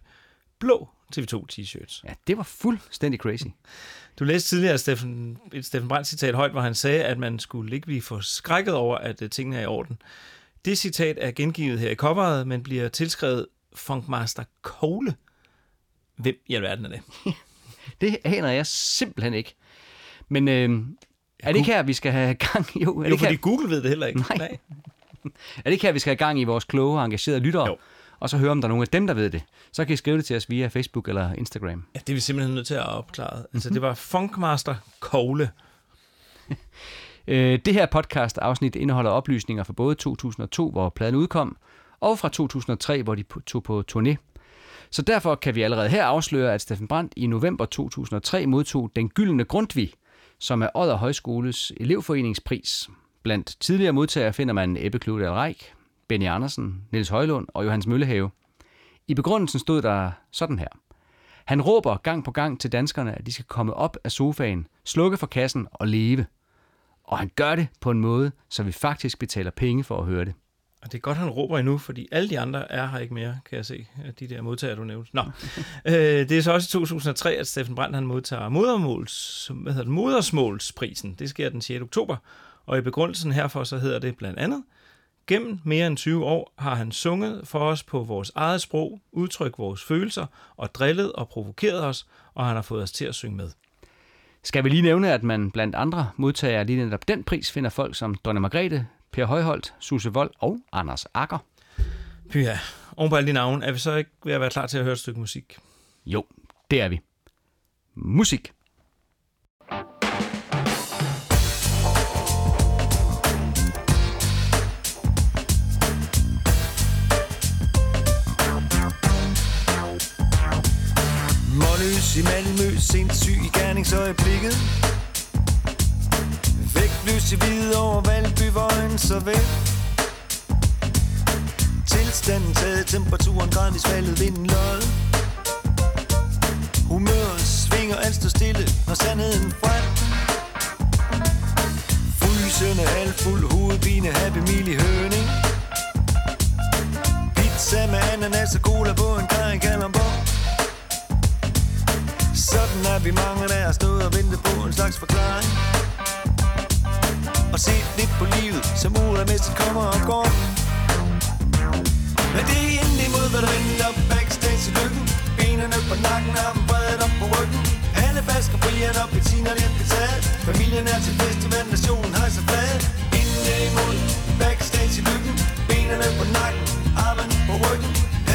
blå TV2 t-shirts. Ja, det var fuldstændig crazy. Du læste tidligere Steffen, et Steffen Brandt citat højt, hvor han sagde, at man skulle ikke blive forskrækket over, at uh, tingene er i orden. Det citat er gengivet her i coveret, men bliver tilskrevet Funkmaster Kole. Hvem i alverden er det? Det aner jeg simpelthen ikke. Men øh, er det ikke her, vi skal have gang i? Jo, er det Jo, ikke fordi her, Google ved det heller ikke. Nej. er det ikke her, vi skal have gang i vores kloge og engagerede lyttere? Jo. Og så høre, om der er nogen af dem, der ved det. Så kan I skrive det til os via Facebook eller Instagram. Ja, det er vi simpelthen nødt til at opklare. Altså, det var Funkmaster Kole. Øh, det her podcast-afsnit indeholder oplysninger fra både 2002, hvor pladen udkom, og fra 2003, hvor de tog på turné. Så derfor kan vi allerede her afsløre, at Steffen Brandt i november 2003 modtog den gyldne Grundtvig, som er Odder Højskoles elevforeningspris. Blandt tidligere modtagere finder man Ebbe Kludal Reik, Benny Andersen, Niels Højlund og Johannes Møllehave. I begrundelsen stod der sådan her. Han råber gang på gang til danskerne, at de skal komme op af sofaen, slukke for kassen og leve. Og han gør det på en måde, så vi faktisk betaler penge for at høre det. Og det er godt, han råber endnu, fordi alle de andre er her ikke mere, kan jeg se, de der modtagere, du nævnte. Nå, øh, det er så også i 2003, at Steffen Brandt han modtager modermåls, hvad hedder det, modersmålsprisen. Det sker den 6. oktober, og i begrundelsen herfor så hedder det blandt andet, Gennem mere end 20 år har han sunget for os på vores eget sprog, udtrykt vores følelser og drillet og provokeret os, og han har fået os til at synge med. Skal vi lige nævne, at man blandt andre modtager lige netop den pris, finder folk som Dronning Margrethe, Per Højholdt, Susse Vold og Anders Akker. Pyha, oven på alle de navne, er vi så ikke ved at være klar til at høre et stykke musik? Jo, det er vi. Musik. Målløs i Malmø, sindssyg i gerningsøjeblikket Lys i hvide over Valby, hvor en så vel Tilstanden taget, temperaturen gradvis faldet, vinden lod Humøret svinger, alt står stille, når sandheden frem. Frysende, halvfuld hovedpine, happy meal i høning. Pizza med ananas og cola på en kaj Kalamborg. sådan er vi mange, der har stået og ventet på en slags forklaring. Og set lidt på livet, som uregelmæssigt kommer og går. Men det er endelig mod, hvad der venter backstage i lykken. Benene på nakken, armen bredt op på ryggen. Alle basker Brian og Bettina lidt betalt Familien er til festival, nationen har sig flad Inden imod backstage i lykken. Benene på nakken, armen på ryggen.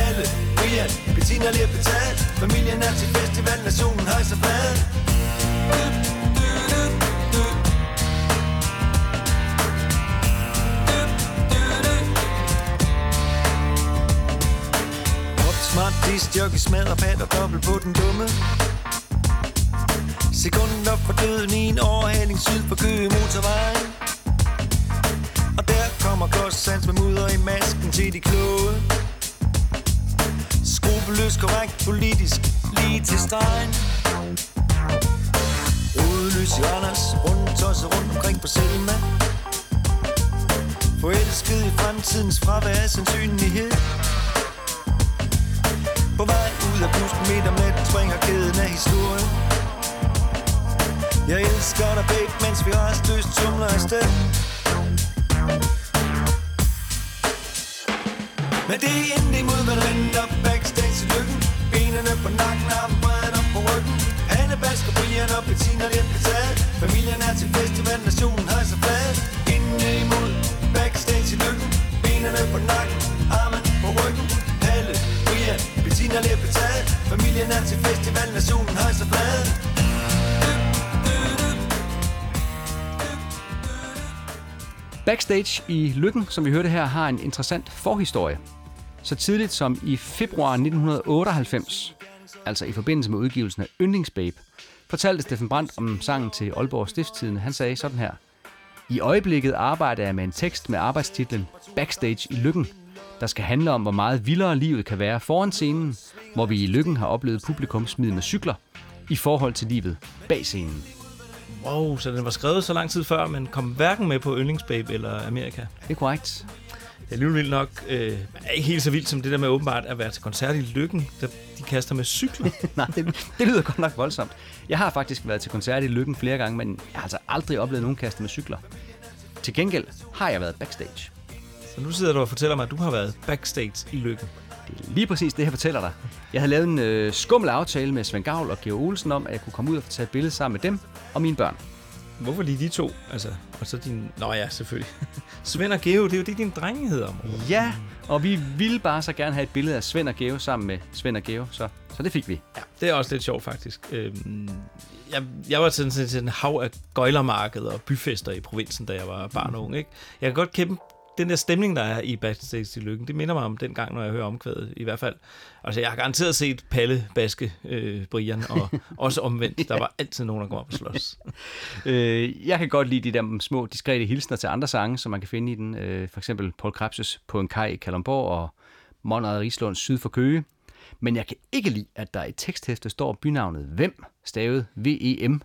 Alle Brian, Bettina lidt betalt Familien er til festival, nationen har sig flad Smart disc, jockey smadrer pat og dobbelt på den dumme. Sekunder for døden i en overhaling syd for Køge motorvejen. Og der kommer Klods med mudder i masken til de kloge. Skrupelløs korrekt politisk lige til stregen. Rodeløs i Anders, Rundt tosset rundt omkring på Selma. Forelsket i fremtidens fravær af sandsynlighed. På vej ud af busken midt om natten Springer kæden af historien. Jeg elsker dig babe Mens vi restløst tumler afsted. Men det er endelig imod, hvad der venter backstage i lykken. Benene på nakken, armen bredt op på ryggen. Alle basker, Brian og Bettina lidt betalt Familien er til festival, nationen har hejser flad. Endelig imod backstage i lykken. Benene på nakken, Brian, Bettina Familien er til festival, nationen hejser flad Backstage i Lykken, som vi hørte her, har en interessant forhistorie. Så tidligt som i februar 1998, altså i forbindelse med udgivelsen af Yndlingsbabe, fortalte Steffen Brandt om sangen til Aalborg Stiftstiden. Han sagde sådan her. I øjeblikket arbejder jeg med en tekst med arbejdstitlen Backstage i Lykken, der skal handle om, hvor meget vildere livet kan være foran scenen, hvor vi i Lykken har oplevet publikum smide med cykler, i forhold til livet bag scenen. Wow, så den var skrevet så lang tid før, men kom hverken med på Yndlingsbabe eller Amerika. Det er korrekt. Det er alligevel vildt nok, øh, ikke helt så vildt som det der med åbenbart at være til koncert i Lykken, der de kaster med cykler. Nej, det, det lyder godt nok voldsomt. Jeg har faktisk været til koncert i Lykken flere gange, men jeg har altså aldrig oplevet nogen kaste med cykler. Til gengæld har jeg været backstage. Så nu sidder du og fortæller mig, at du har været backstage i Lykken. Det er lige præcis det, jeg fortæller dig. Jeg havde lavet en øh, skummel aftale med Svend Gavl og Georg Olsen om, at jeg kunne komme ud og få taget et billede sammen med dem og mine børn. Hvorfor lige de to? Altså, og så din... Nå ja, selvfølgelig. Svend og Geo, det er jo det, din drenge hedder. Ja, og vi ville bare så gerne have et billede af Svend og Geo sammen med Svend og Geo, så, så det fik vi. Ja, det er også lidt sjovt faktisk. Øhm, jeg, jeg var sådan til en hav af gøjlermarkeder og byfester i provinsen, da jeg var barn og ung. Ikke? Jeg kan godt kæmpe den der stemning, der er i Backstage i Lykken, det minder mig om den gang, når jeg hører omkvædet, i hvert fald. Altså, jeg har garanteret set Palle baske øh, Brian, og også omvendt. Der var altid nogen, der går op og slås. øh, jeg kan godt lide de der små, diskrete hilsner til andre sange, som man kan finde i den. Øh, for eksempel Paul Krebses På en kaj i Kalundborg, og Monrad Rislund Syd for Køge. Men jeg kan ikke lide, at der i teksthæftet står bynavnet Hvem, stavet V-E-M.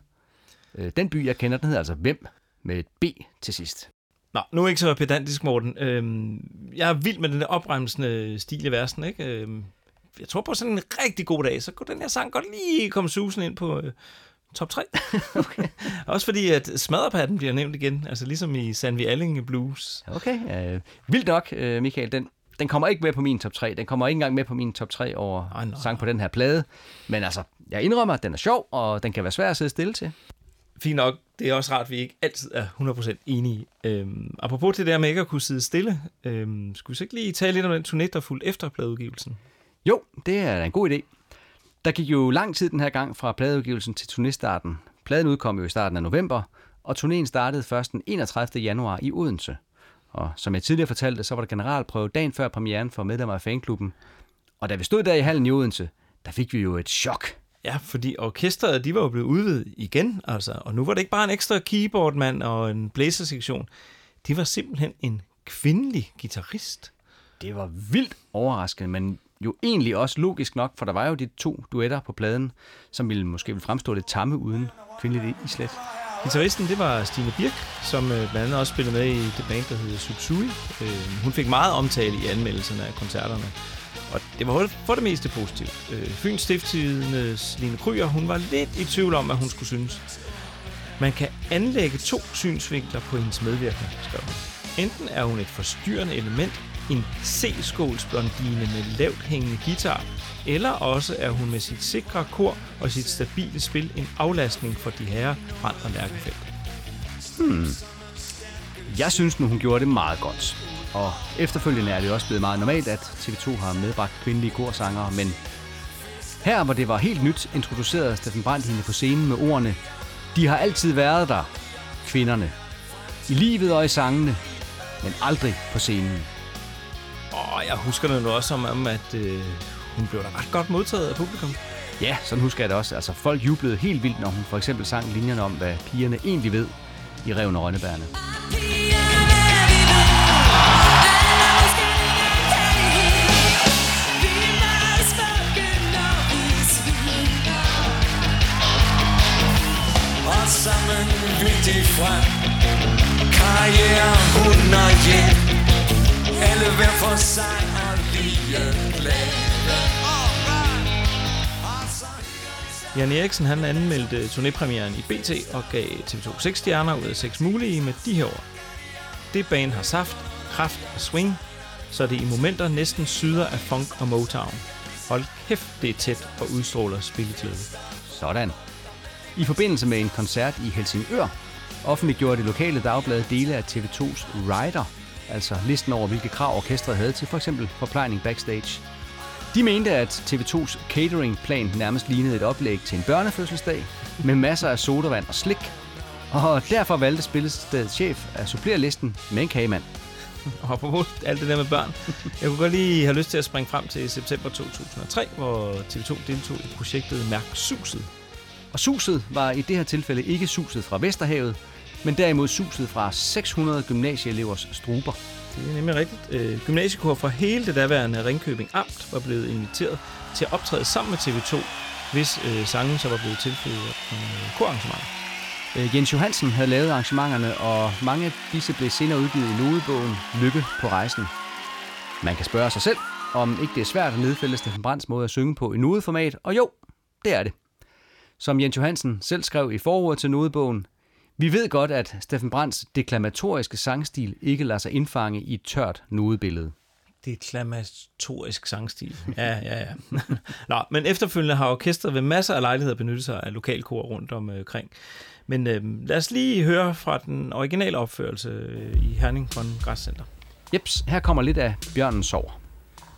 Øh, Den by, jeg kender, den hedder altså Hvem, med et B til sidst. Nå, nu er ikke så pedantisk, Morten. Øhm, jeg er vild med den der opremsende stil i versen, ikke? Øhm, jeg tror på sådan en rigtig god dag, så kunne den her sang godt lige komme susen ind på øh, top 3. okay. Også fordi, at smadrepatten bliver nævnt igen, altså ligesom i Sandvi Allinge Blues. Okay, øh, vildt nok, øh, Michael. Den, den kommer ikke med på min top 3. Den kommer ikke engang med på min top 3 over nej. sang på den her plade. Men altså, jeg indrømmer, at den er sjov, og den kan være svær at sidde stille til. Fint nok, det er også rart, at vi ikke altid er 100% enige. Øhm, apropos det der med ikke at kunne sidde stille, øhm, skulle vi så ikke lige tale lidt om den turné, der fulgte efter pladeudgivelsen? Jo, det er en god idé. Der gik jo lang tid den her gang fra pladeudgivelsen til turnéstarten. Pladen udkom jo i starten af november, og turnéen startede først den 31. januar i Odense. Og som jeg tidligere fortalte, så var der generalprøve dagen før premieren for medlemmer af fanklubben. Og da vi stod der i hallen i Odense, der fik vi jo et chok. Ja, fordi orkestret, de var jo blevet udvidet igen, altså. Og nu var det ikke bare en ekstra keyboardmand og en blæsersektion. Det var simpelthen en kvindelig guitarist. Det var vildt overraskende, men jo egentlig også logisk nok, for der var jo de to duetter på pladen, som ville måske ville fremstå lidt tamme uden kvindeligt islet. Gitarristen, det var Stine Birk, som øh, blandt andet også spillede med i det band, der hedder Subsui. Øh, hun fik meget omtale i anmeldelserne af koncerterne. Og det var for det meste positivt. Øh, Fyns Stiftstidendes Line Kryer, hun var lidt i tvivl om, hvad hun skulle synes. Man kan anlægge to synsvinkler på hendes medvirkning, skrev hun. Enten er hun et forstyrrende element, en C-skålsblondine med lavt hængende guitar, eller også er hun med sit sikre kor og sit stabile spil en aflastning for de herrer Brand og Lærkefeldt. Hmm. Jeg synes nu, hun gjorde det meget godt. Og efterfølgende er det også blevet meget normalt, at TV2 har medbragt kvindelige korsangere, men her, hvor det var helt nyt, introducerede Steffen Brandt hende på scenen med ordene De har altid været der, kvinderne. I livet og i sangene, men aldrig på scenen. Og jeg husker det nu også som om, at øh, hun blev da ret godt modtaget af publikum. Ja, sådan husker jeg det også. Altså, folk jublede helt vildt, når hun for eksempel sang linjerne om, hvad pigerne egentlig ved i Reven og Rønnebærne. De frem Karriere, hun og hjem Alle hver for sig og lige glade Jan Eriksen han anmeldte turnépremieren i BT og gav TV2 6 stjerner ud af 6 mulige med de her ord. Det band har saft, kraft og swing, så det i momenter næsten syder af funk og Motown. Hold kæft, det er tæt og udstråler spilletid. Sådan. I forbindelse med en koncert i Helsingør, offentliggjorde det lokale dagblad dele af TV2's Rider, altså listen over, hvilke krav orkestret havde til f.eks. forplejning backstage. De mente, at TV2's cateringplan nærmest lignede et oplæg til en børnefødselsdag, med masser af sodavand og slik. Og derfor valgte spillestedets chef at supplere listen med en kagemand. Og apropos alt det der med børn, jeg kunne godt lige have lyst til at springe frem til september 2003, hvor TV2 deltog i projektet Mærk Suset. Og suset var i det her tilfælde ikke suset fra Vesterhavet, men derimod suset fra 600 gymnasieelevers struber. Det er nemlig rigtigt. Øh, gymnasiekor fra hele det daværende Ringkøbing Amt var blevet inviteret til at optræde sammen med TV2, hvis øh, sangen så var blevet tilføjet øh, korarrangementer. Øh, Jens Johansen havde lavet arrangementerne, og mange af disse blev senere udgivet i nodebogen Lykke på rejsen. Man kan spørge sig selv, om ikke det er svært at nedfælde Steffen Brands måde at synge på i nodeformat, og jo, det er det. Som Jens Johansen selv skrev i forordet til nodebogen, vi ved godt, at Steffen Brands deklamatoriske sangstil ikke lader sig indfange i et tørt nodebillede. Det er klamatorisk sangstil. Ja, ja, ja. Nå, men efterfølgende har orkestret ved masser af lejligheder benyttet sig af lokalkor rundt omkring. Men øh, lad os lige høre fra den originale opførelse øh, i Herning på en græscenter. Jeps, her kommer lidt af Bjørnen sover.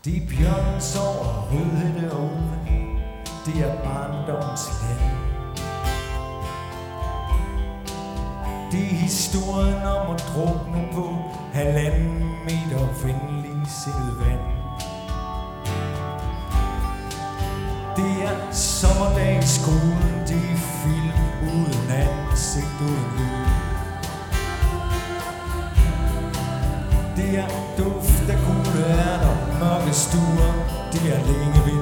De bjørn sover rødhætte unge Det er barndoms land Det er historien om at drukne på Halvanden meter venlig sindet vand. Det er sommerdag i skolen Det er film uden ansigt uden lyd. Det er duft af gule ærter, mørke stuer, det er længe ved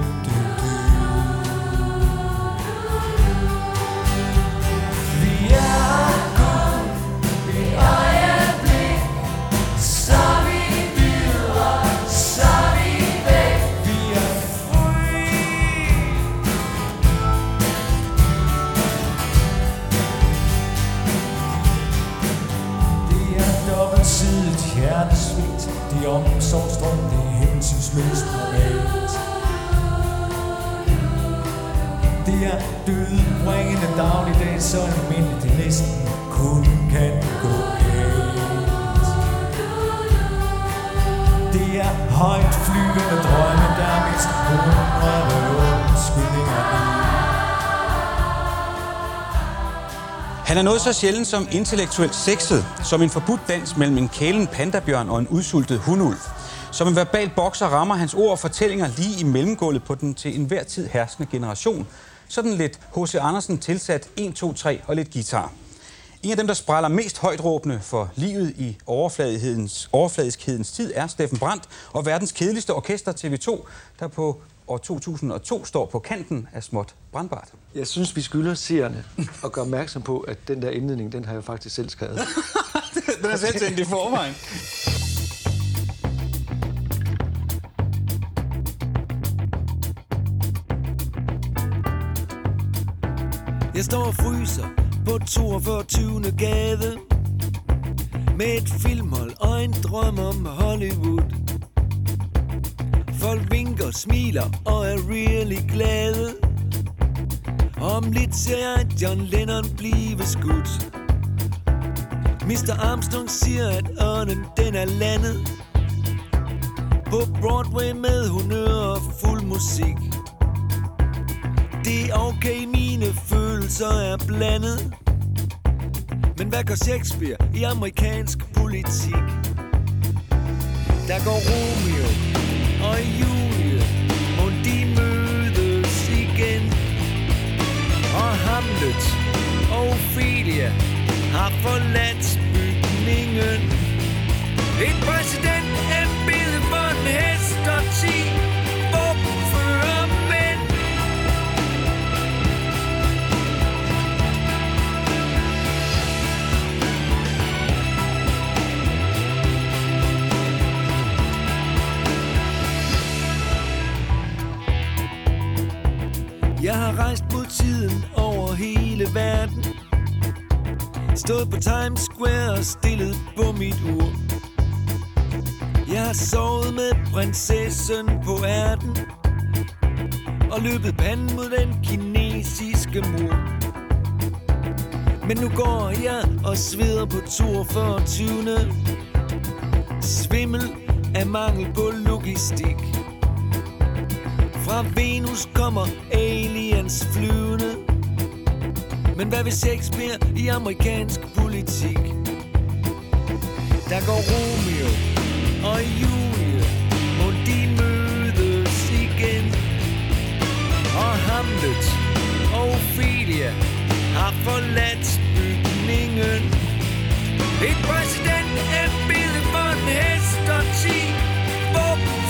mest privat Det er dødbringende dagligdag, så almindeligt det næsten kun kan gå galt. Det er højt flyvende drømme, der er mindst hundrede undskyldninger i. Han er noget så sjældent som intellektuelt sexet, som en forbudt dans mellem en kælen pandabjørn og en udsultet hundulv. Som en verbal bokser rammer hans ord og fortællinger lige i mellemgulvet på den til enhver tid herskende generation. Sådan lidt H.C. Andersen tilsat 1, 2, 3 og lidt guitar. En af dem, der spræller mest højt råbende for livet i overfladighedens, overfladiskheden tid, er Steffen Brandt og verdens kedeligste orkester TV2, der på år 2002 står på kanten af småt brandbart. Jeg synes, vi skylder seerne at gøre opmærksom på, at den der indledning, den har jeg faktisk selv skrevet. Den er selv tænkt i forvejen. Jeg står og fryser på 42. gade Med et filmhold og en drøm om Hollywood Folk vinker, smiler og er really glade Om lidt ser jeg John Lennon blive skudt Mr. Armstrong siger, at ørnen den er landet På Broadway med honør og fuld musik det er okay, mine følelser er blandet. Men hvad gør Shakespeare i amerikansk politik? Der går Romeo og Julie Må de mødes igen. Og Hamlet og Ophelia har forladt bygningen. Et præsident er billede for en hest og ti Jeg har rejst mod tiden over hele verden. Stået på Times Square og stillet på mit ur. Jeg har sovet med prinsessen på ærten Og løbet panden mod den kinesiske mur. Men nu går jeg og sveder på 42. Svimmel af mangel på logistik fra Venus kommer aliens flyvende. Men hvad vil Shakespeare i amerikansk politik? Der går Romeo og Julie Må de mødes igen. Og Hamlet og Ophelia har forladt bygningen. Et præsident er billede for en hest og ti. Våben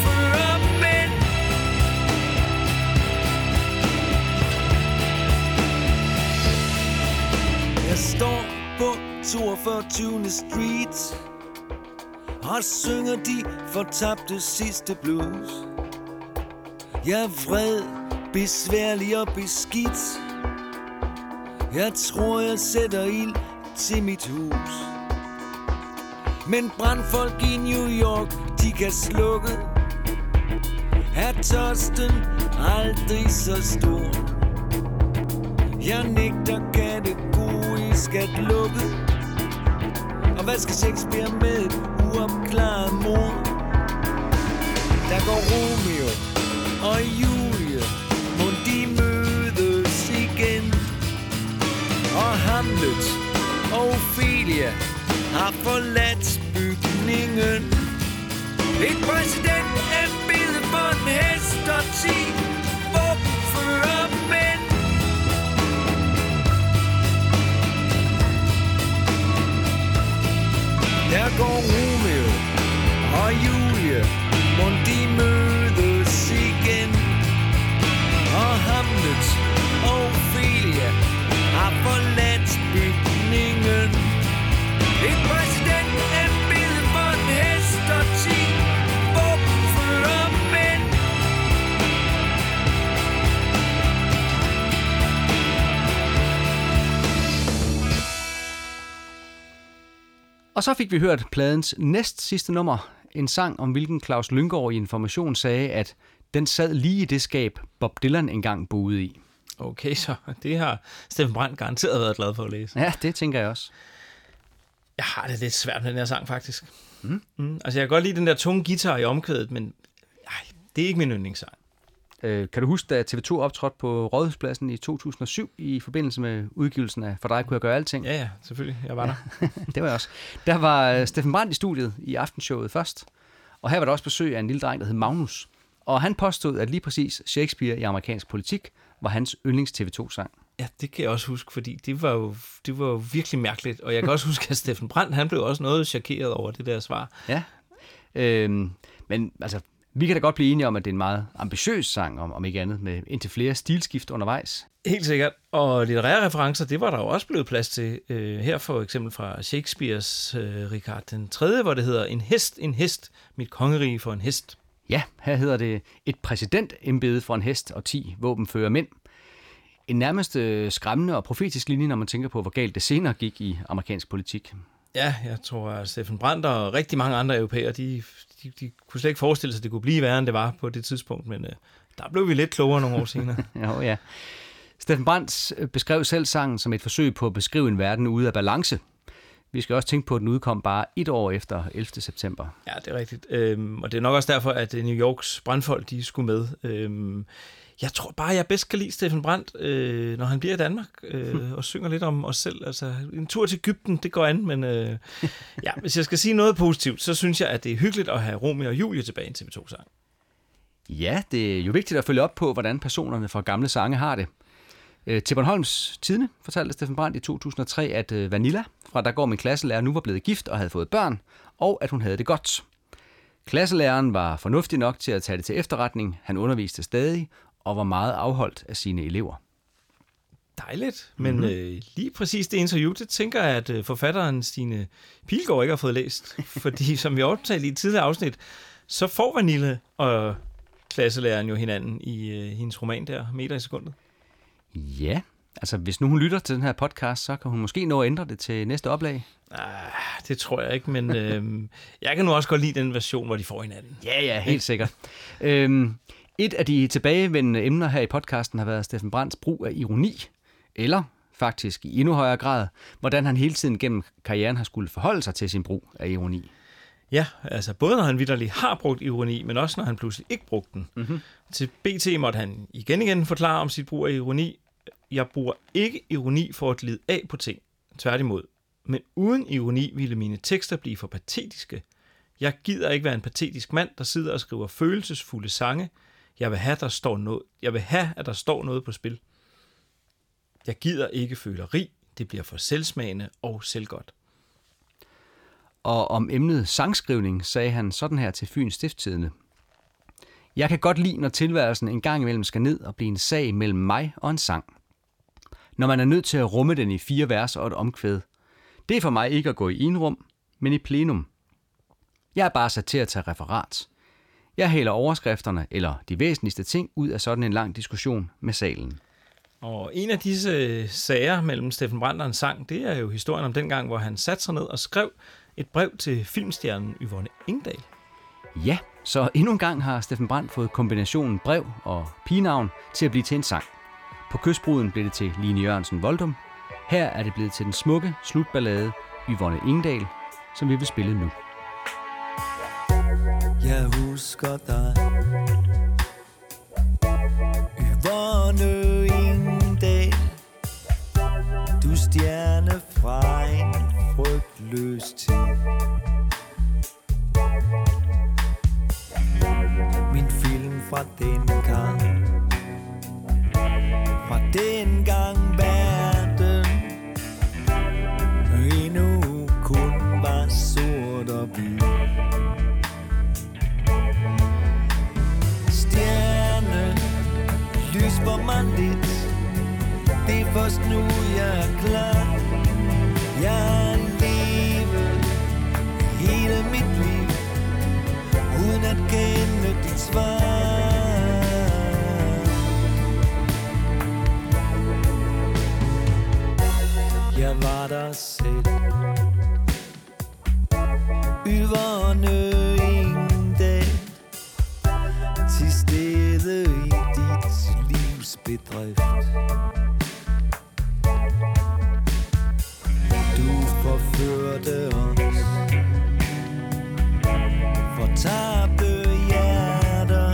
Jeg står på 42. Street. Og synger de fortabte sidste blues. Jeg er vred, besværlig og beskidt. Jeg tror jeg sætter ild til mit hus. Men brandfolk i New York, de kan slukke. Er tørsten aldrig så stor? Jeg nægter kategorisk at lukke. Og hvad skal Shakespeare med et uopklaret mor? Der går Romeo og Julie Må de mødes igen. Og Hamlet og Ophelia har forladt bygningen. Et præsident er billede for en hest og ti. Der går Romeo og Julie Må Og så fik vi hørt pladens næst sidste nummer, en sang, om hvilken Claus Lyngård i Information sagde, at den sad lige i det skab, Bob Dylan engang boede i. Okay, så det har Steffen Brandt garanteret været glad for at læse. Ja, det tænker jeg også. Jeg har det lidt svært med den her sang, faktisk. Mm. Mm. Altså, jeg kan godt lide den der tunge guitar i omkvædet, men ej, det er ikke min yndlingssang. Øh, kan du huske, da TV2 optrådte på Rådhuspladsen i 2007 i forbindelse med udgivelsen af For dig kunne jeg gøre alting? Ja, ja, selvfølgelig. Jeg var der. det var jeg også. Der var øh, Steffen Brandt i studiet i aftenshowet først, og her var der også besøg af en lille dreng, der hed Magnus. Og han påstod, at lige præcis Shakespeare i amerikansk politik var hans yndlings TV2-sang. Ja, det kan jeg også huske, fordi det var jo, det var jo virkelig mærkeligt. Og jeg kan også huske, at Steffen Brandt, han blev også noget chokeret over det der svar. Ja, øhm, men altså, vi kan da godt blive enige om, at det er en meget ambitiøs sang, om, om ikke andet, med indtil flere stilskift undervejs. Helt sikkert. Og litterære referencer, det var der jo også blevet plads til. Øh, her for eksempel fra Shakespeares øh, Richard den 3., hvor det hedder En hest, en hest, mit kongerige for en hest. Ja, her hedder det et præsidentembede for en hest og 10 våbenfører mænd. En nærmest øh, skræmmende og profetisk linje, når man tænker på, hvor galt det senere gik i amerikansk politik. Ja, jeg tror, at Steffen Brandt og rigtig mange andre europæere, de, de, de kunne slet ikke forestille sig, at det kunne blive værre, end det var på det tidspunkt, men øh, der blev vi lidt klogere nogle år senere. jo, ja. Steffen Brandt øh, beskrev selv sangen som et forsøg på at beskrive en verden ude af balance. Vi skal også tænke på, at den udkom bare et år efter 11. september. Ja, det er rigtigt. Øhm, og det er nok også derfor, at New Yorks brandfolk de skulle med. Øhm, jeg tror bare, jeg bedst kan lide Steffen Brandt, øh, når han bliver i Danmark øh, og synger lidt om os selv. Altså, en tur til Ægypten, det går an, men øh, ja, hvis jeg skal sige noget positivt, så synes jeg, at det er hyggeligt at have Romeo og Julie tilbage i en TV2-sang. Ja, det er jo vigtigt at følge op på, hvordan personerne fra gamle sange har det. Øh, til Bornholms Tidene fortalte Steffen Brandt i 2003, at øh, Vanilla fra Der går min klasselærer nu var blevet gift og havde fået børn, og at hun havde det godt. Klasselæreren var fornuftig nok til at tage det til efterretning. Han underviste stadig og var meget afholdt af sine elever. Dejligt, men mm-hmm. øh, lige præcis det interview, det tænker jeg, at øh, forfatteren Stine Pilgaard ikke har fået læst. fordi som vi overtalte i et tidligere afsnit, så får Vanille og klasselæreren jo hinanden i øh, hendes roman der, Meter i sekundet. Ja, altså hvis nu hun lytter til den her podcast, så kan hun måske nå at ændre det til næste oplag. Ah, det tror jeg ikke, men øh, jeg kan nu også godt lide den version, hvor de får hinanden. Ja, ja, helt sikkert. øhm, et af de tilbagevendende emner her i podcasten har været Steffen Brands brug af ironi, eller faktisk i endnu højere grad, hvordan han hele tiden gennem karrieren har skulle forholde sig til sin brug af ironi. Ja, altså både når han vidderligt har brugt ironi, men også når han pludselig ikke brugte den. Mm-hmm. Til BT måtte han igen igen forklare om sit brug af ironi. Jeg bruger ikke ironi for at glide af på ting. Tværtimod. Men uden ironi ville mine tekster blive for patetiske. Jeg gider ikke være en patetisk mand, der sidder og skriver følelsesfulde sange. Jeg vil have, der står noget. Jeg vil have, at der står noget på spil. Jeg gider ikke føleri. Det bliver for selvsmagende og selvgodt. Og om emnet sangskrivning sagde han sådan her til Fyns Stifttidende. Jeg kan godt lide, når tilværelsen en gang imellem skal ned og blive en sag mellem mig og en sang. Når man er nødt til at rumme den i fire vers og et omkvæd. Det er for mig ikke at gå i enrum, men i plenum. Jeg er bare sat til at tage referat. Jeg hælder overskrifterne eller de væsentligste ting ud af sådan en lang diskussion med salen. Og en af disse sager mellem Steffen Brandt og en sang, det er jo historien om den gang, hvor han satte sig ned og skrev et brev til filmstjernen Yvonne Ingdal. Ja, så endnu en gang har Steffen Brandt fået kombinationen brev og pigenavn til at blive til en sang. På kystbruden blev det til Line Jørgensen Voldum. Her er det blevet til den smukke slutballade Yvonne Ingdal, som vi vil spille nu. Jeg husker dig. Yvonne Ingdal Du stjerne fra en frygtløs tid. Min film fra den gang. Fra den mig lidt Det er først nu jeg er klar. Jeg har levet hele mit liv. Uden at kende dit svar. Jeg var der selv. Yvonne bedrift Du forførte os. Fortabte hjerter.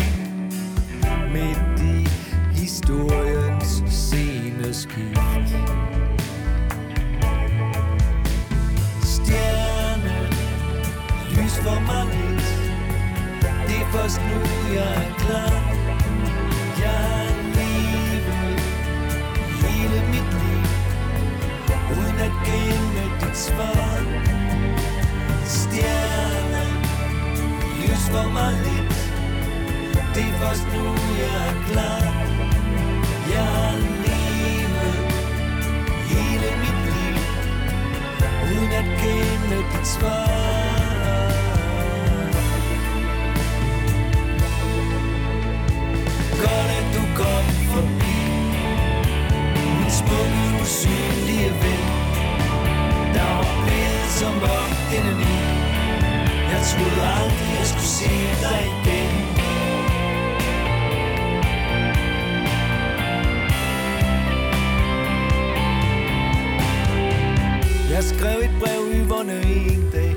Midt i historiens sceneskift. Stjerne Lys for mig lidt Det er først nu jeg er klar. Kende dit Stjerne Lys for mig lidt. Det er først nu jeg er klar. Jeg har levet hele mit liv Uden at kende dit svar. Godt at du kom forbi Min smukke usynlige ven. Der var som om denne ny. Jeg troede aldrig jeg skulle se dig igen. Jeg skrev et brev i vonde en dag.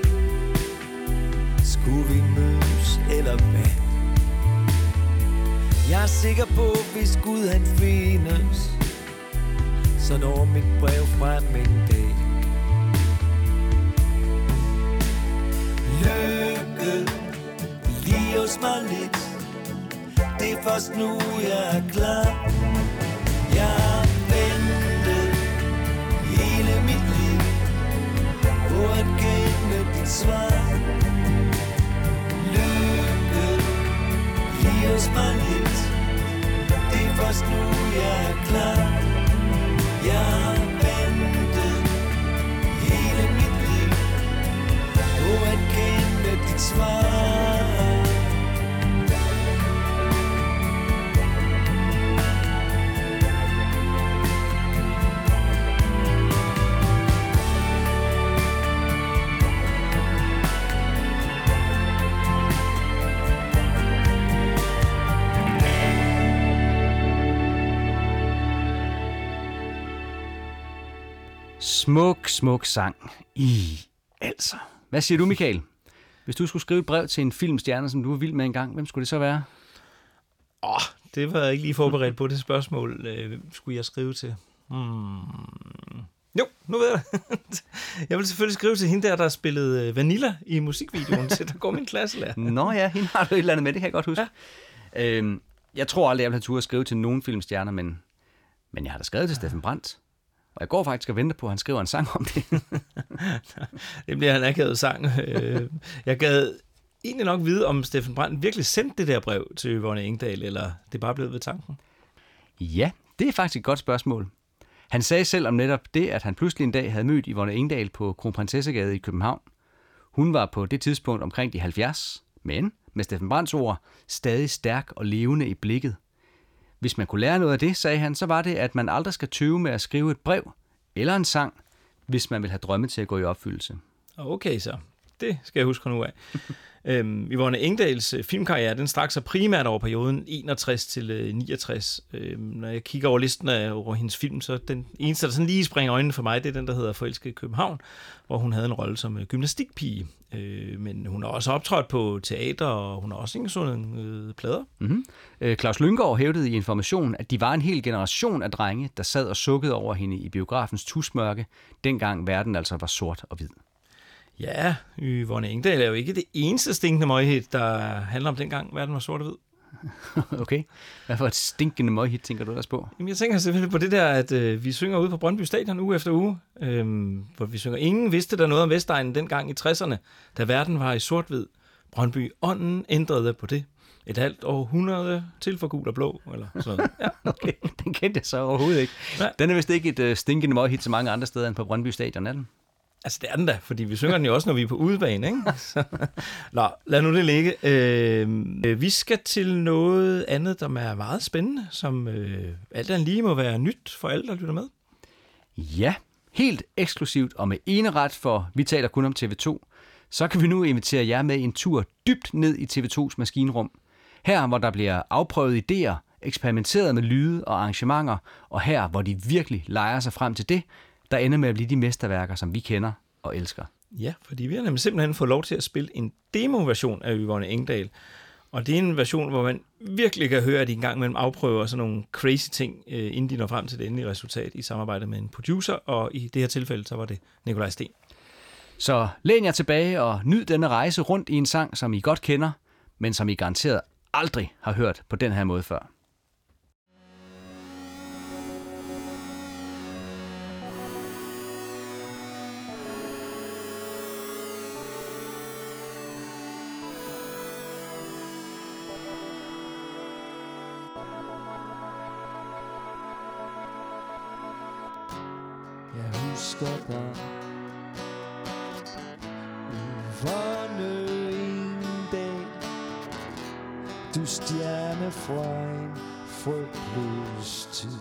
Skulle vi mødes eller hvad? Jeg er sikker på, hvis Gud han findes Så når mit brev frem en dag mig lidt. Det er først nu jeg er klar. Jeg har ventet hele mit liv På at kende dit svar. Lykke giv os mig lidt. Det er først nu jeg er klar. Jeg har ventet hele mit liv På at kende dit svar. Smuk, smuk sang. I, altså. Hvad siger du, Michael? Hvis du skulle skrive et brev til en filmstjerne, som du var vild med engang, hvem skulle det så være? Åh, oh, det var jeg ikke lige forberedt på det spørgsmål. Øh, Hvem skulle jeg skrive til? Hmm. Jo, nu ved jeg det. Jeg vil selvfølgelig skrive til hende der, der spillede øh, Vanilla i musikvideoen til Der går min klasselærer. Nå ja, hende har du et eller andet med, det kan jeg godt huske. Ja. Øhm, jeg tror aldrig, jeg vil have tur at skrive til nogen filmstjerner, men, men jeg har da skrevet til Steffen Brandt. Og jeg går faktisk og venter på, at han skriver en sang om det. Det bliver en akavet sang. Øh, Jeg gad egentlig nok vide, om Steffen Brandt virkelig sendte det der brev til Yvonne Engdahl, eller det bare blevet ved tanken. ja, det er faktisk et godt spørgsmål. Han sagde selv om netop det, at han pludselig en dag havde mødt Yvonne Engdahl på Kronprinsessegade i København. Hun var på det tidspunkt omkring de 70, men med Steffen Brandts ord, stadig stærk og levende i blikket. Hvis man kunne lære noget af det, sagde han, så var det, at man aldrig skal tøve med at skrive et brev eller en sang, hvis man vil have drømme til at gå i opfyldelse. Okay så, det skal jeg huske nu af. øhm, Yvonne Engdals øh, filmkarriere, den strak sig primært over perioden 61 til øh, 69. Øhm, når jeg kigger over listen af over hendes film, så den eneste, der sådan lige springer øjnene for mig, det er den, der hedder Forelsket i København, hvor hun havde en rolle som øh, gymnastikpige. Øh, men hun har også optrådt på teater, og hun har også indsunget øh, plader. Mm-hmm. Øh, Claus Lyngård hævdede i Information, at de var en hel generation af drenge, der sad og sukkede over hende i biografens tusmørke, dengang verden altså var sort og hvid. Ja, Yvonne Engdahl er jo ikke det eneste stinkende møghed, der handler om dengang verden var sort og hvid. okay. Hvad for et stinkende møghit, tænker du ellers på? Jamen, jeg tænker selvfølgelig på det der, at øh, vi synger ude på Brøndby Stadion uge efter uge, øh, hvor vi synger, ingen vidste der noget om Vestegnen dengang i 60'erne, da verden var i sort-hvid. Brøndby ånden ændrede på det. Et halvt århundrede til for gul og blå, eller sådan noget. Ja. Okay, den kendte jeg så overhovedet ikke. Nej. Den er vist ikke et uh, stinkende møghit så mange andre steder end på Brøndby Stadion, er den? Altså, det er den da, fordi vi synger den jo også, når vi er på udebane, ikke? Så, nå, lad nu det ligge. Øhm, øh, vi skal til noget andet, der er meget spændende, som øh, alt andet lige må være nyt for alle, der lytter med. Ja, helt eksklusivt og med ene ret, for vi taler kun om TV2, så kan vi nu invitere jer med en tur dybt ned i TV2's maskinrum. Her, hvor der bliver afprøvet idéer, eksperimenteret med lyde og arrangementer, og her, hvor de virkelig leger sig frem til det, der ender med at blive de mesterværker, som vi kender og elsker. Ja, fordi vi har nemlig simpelthen fået lov til at spille en demo-version af Yvonne Engdahl. Og det er en version, hvor man virkelig kan høre, at de engang mellem afprøver sådan nogle crazy ting, øh, inden de når frem til det endelige resultat i samarbejde med en producer, og i det her tilfælde, så var det Nikolaj Sten. Så læn jer tilbage og nyd denne rejse rundt i en sang, som I godt kender, men som I garanteret aldrig har hørt på den her måde før. Husker dig. Yvonne en dag. Du stjerne fra en frygtløs tid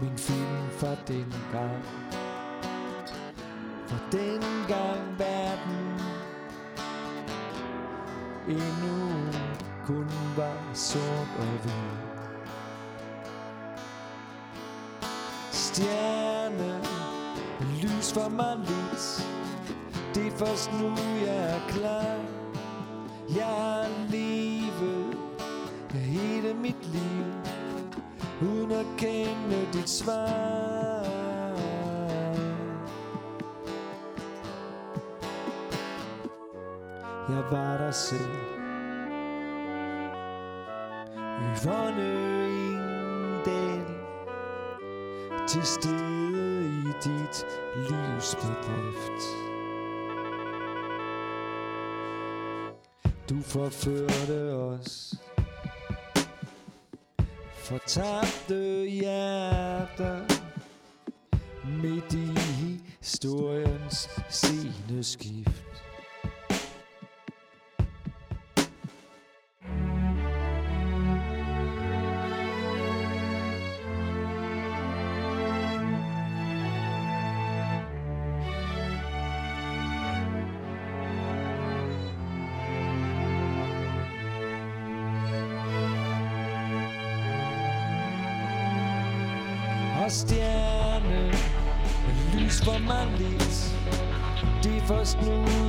Min film fra dengang. For dengang verden Endnu kun var sort og hvid. Stjerne Lys for mig lidt Det er først nu jeg er klar. Jeg har levet hele mit liv Uden at kende dit svar. Jeg var der selv. Yvonne i til stede i dit livs bedrift. Du forførte os, fortabte hjerter, midt i historiens sceneskift. Det er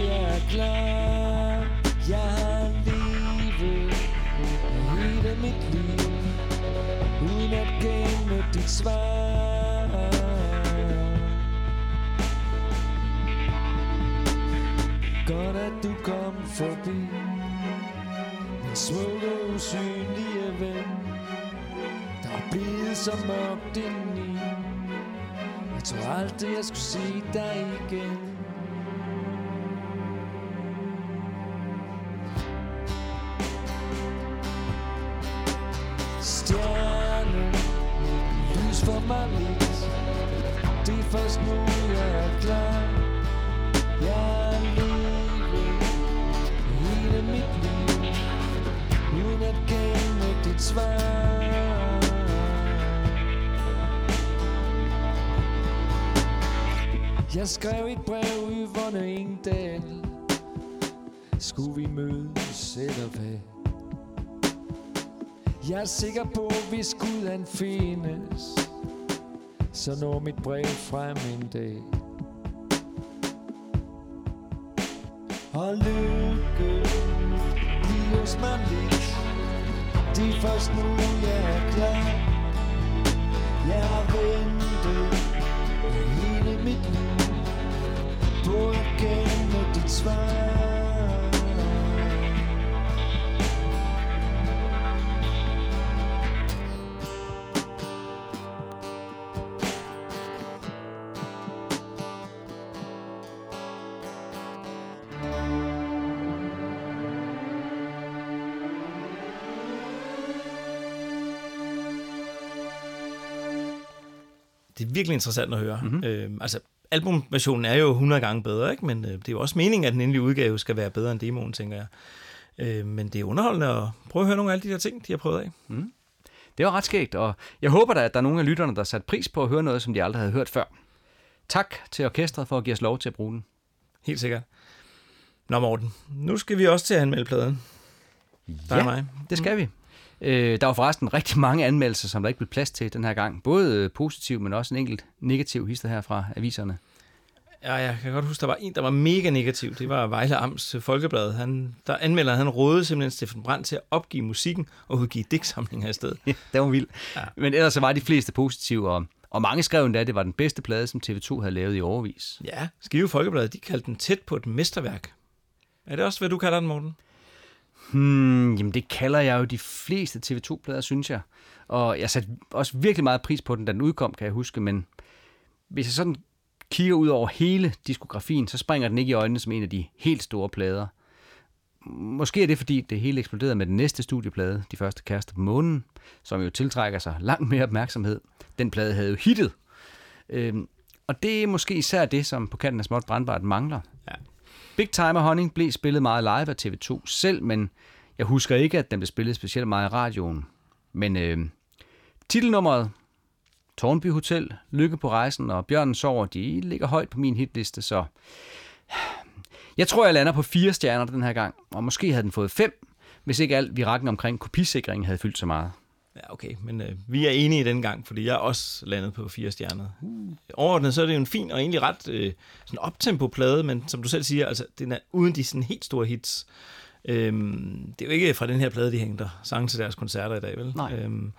Jeg skrev et brev i Yvonne Engdahl Skulle vi mødes eller hvad? Jeg er sikker på, hvis Gud han findes Så når mit brev frem en dag. Og lykke Giv mig lidt. Det er først nu jeg er klar. Jeg har ventet hele mit liv. Dit svar Det er virkelig interessant at høre. Mm-hmm. Øh, altså, albumversionen er jo 100 gange bedre, ikke? men øh, det er jo også meningen, at den endelige udgave skal være bedre end demoen, tænker jeg. Øh, men det er underholdende at prøve at høre nogle af alle de der ting, de har prøvet af. Mm. Det var ret skægt, og jeg håber da, at der er nogle af lytterne, der sat pris på at høre noget, som de aldrig havde hørt før. Tak til orkestret for at give os lov til at bruge den. Helt sikkert. Nå Morten, nu skal vi også til at anmelde pladen. Og mig. det skal vi. Øh, der var forresten rigtig mange anmeldelser, som der ikke blev plads til den her gang. Både øh, positiv, men også en enkelt negativ hister her fra aviserne. Ja, jeg kan godt huske, der var en, der var mega negativ. Det var Vejle Amts Folkeblad. Han, der anmelder, han rådede simpelthen Steffen Brandt til at opgive musikken og udgive digtsamlinger i stedet. Ja, det var vildt. Ja. Men ellers så var de fleste positive, og, og mange skrev endda, at det var den bedste plade, som TV2 havde lavet i overvis. Ja, Skive Folkeblad, de kaldte den tæt på et mesterværk. Er det også, hvad du kalder den, Morten? Hmm, jamen det kalder jeg jo de fleste TV2-plader, synes jeg. Og jeg satte også virkelig meget pris på den, da den udkom, kan jeg huske. Men hvis jeg sådan kigger ud over hele diskografien, så springer den ikke i øjnene som en af de helt store plader. Måske er det, fordi det hele eksploderede med den næste studieplade, De Første Kærester på Månen, som jo tiltrækker sig langt mere opmærksomhed. Den plade havde jo hittet. Øhm, og det er måske især det, som på kanten af småt brandbart mangler. Ja. Big Time og Honning blev spillet meget live af TV2 selv, men jeg husker ikke, at den blev spillet specielt meget i radioen. Men øh, titelnummeret, Tornby Hotel, Lykke på rejsen og Bjørnen sover, de ligger højt på min hitliste, så jeg tror, jeg lander på fire stjerner den her gang, og måske havde den fået fem, hvis ikke alt vi rakken omkring kopisikringen havde fyldt så meget. Ja, okay, men øh, vi er enige den gang, fordi jeg er også landet på fire stjerner. Uh. Overordnet så er det jo en fin og egentlig ret øh, sådan optempo-plade, men som du selv siger, altså, den er uden de sådan helt store hits. Øhm, det er jo ikke fra den her plade, de hængte sange til deres koncerter i dag, vel? Nej. Øhm,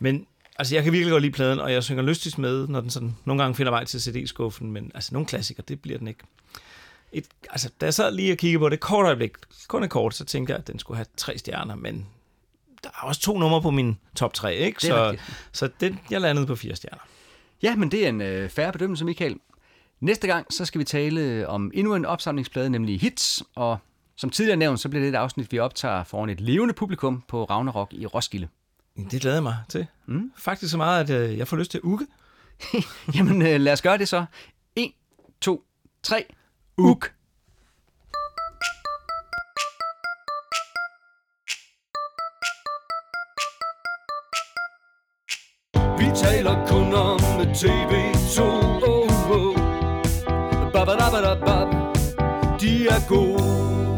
men altså, jeg kan virkelig godt lide pladen, og jeg synger lystigt med, når den sådan nogle gange finder vej til CD-skuffen, men altså, nogle klassikere, det bliver den ikke. Et, altså, da jeg sad lige og kiggede på det kort øjeblik, kun et kort, så tænkte jeg, at den skulle have tre stjerner, men der er også to numre på min top 3, ikke? Det så, rigtigt. så den, jeg landede på fire stjerner. Ja, men det er en øh, færre bedømmelse, Michael. Næste gang, så skal vi tale om endnu en opsamlingsplade, nemlig Hits, og som tidligere nævnt, så bliver det et afsnit, vi optager foran et levende publikum på Ragnarok i Roskilde. Det glæder jeg mig til. Mm. Faktisk så meget, at øh, jeg får lyst til uge. Jamen, øh, lad os gøre det så. 1, 2, 3, uk. Vi taler kun om TV2 oh, oh. Ba, ba, da, ba, da, ba. De er gode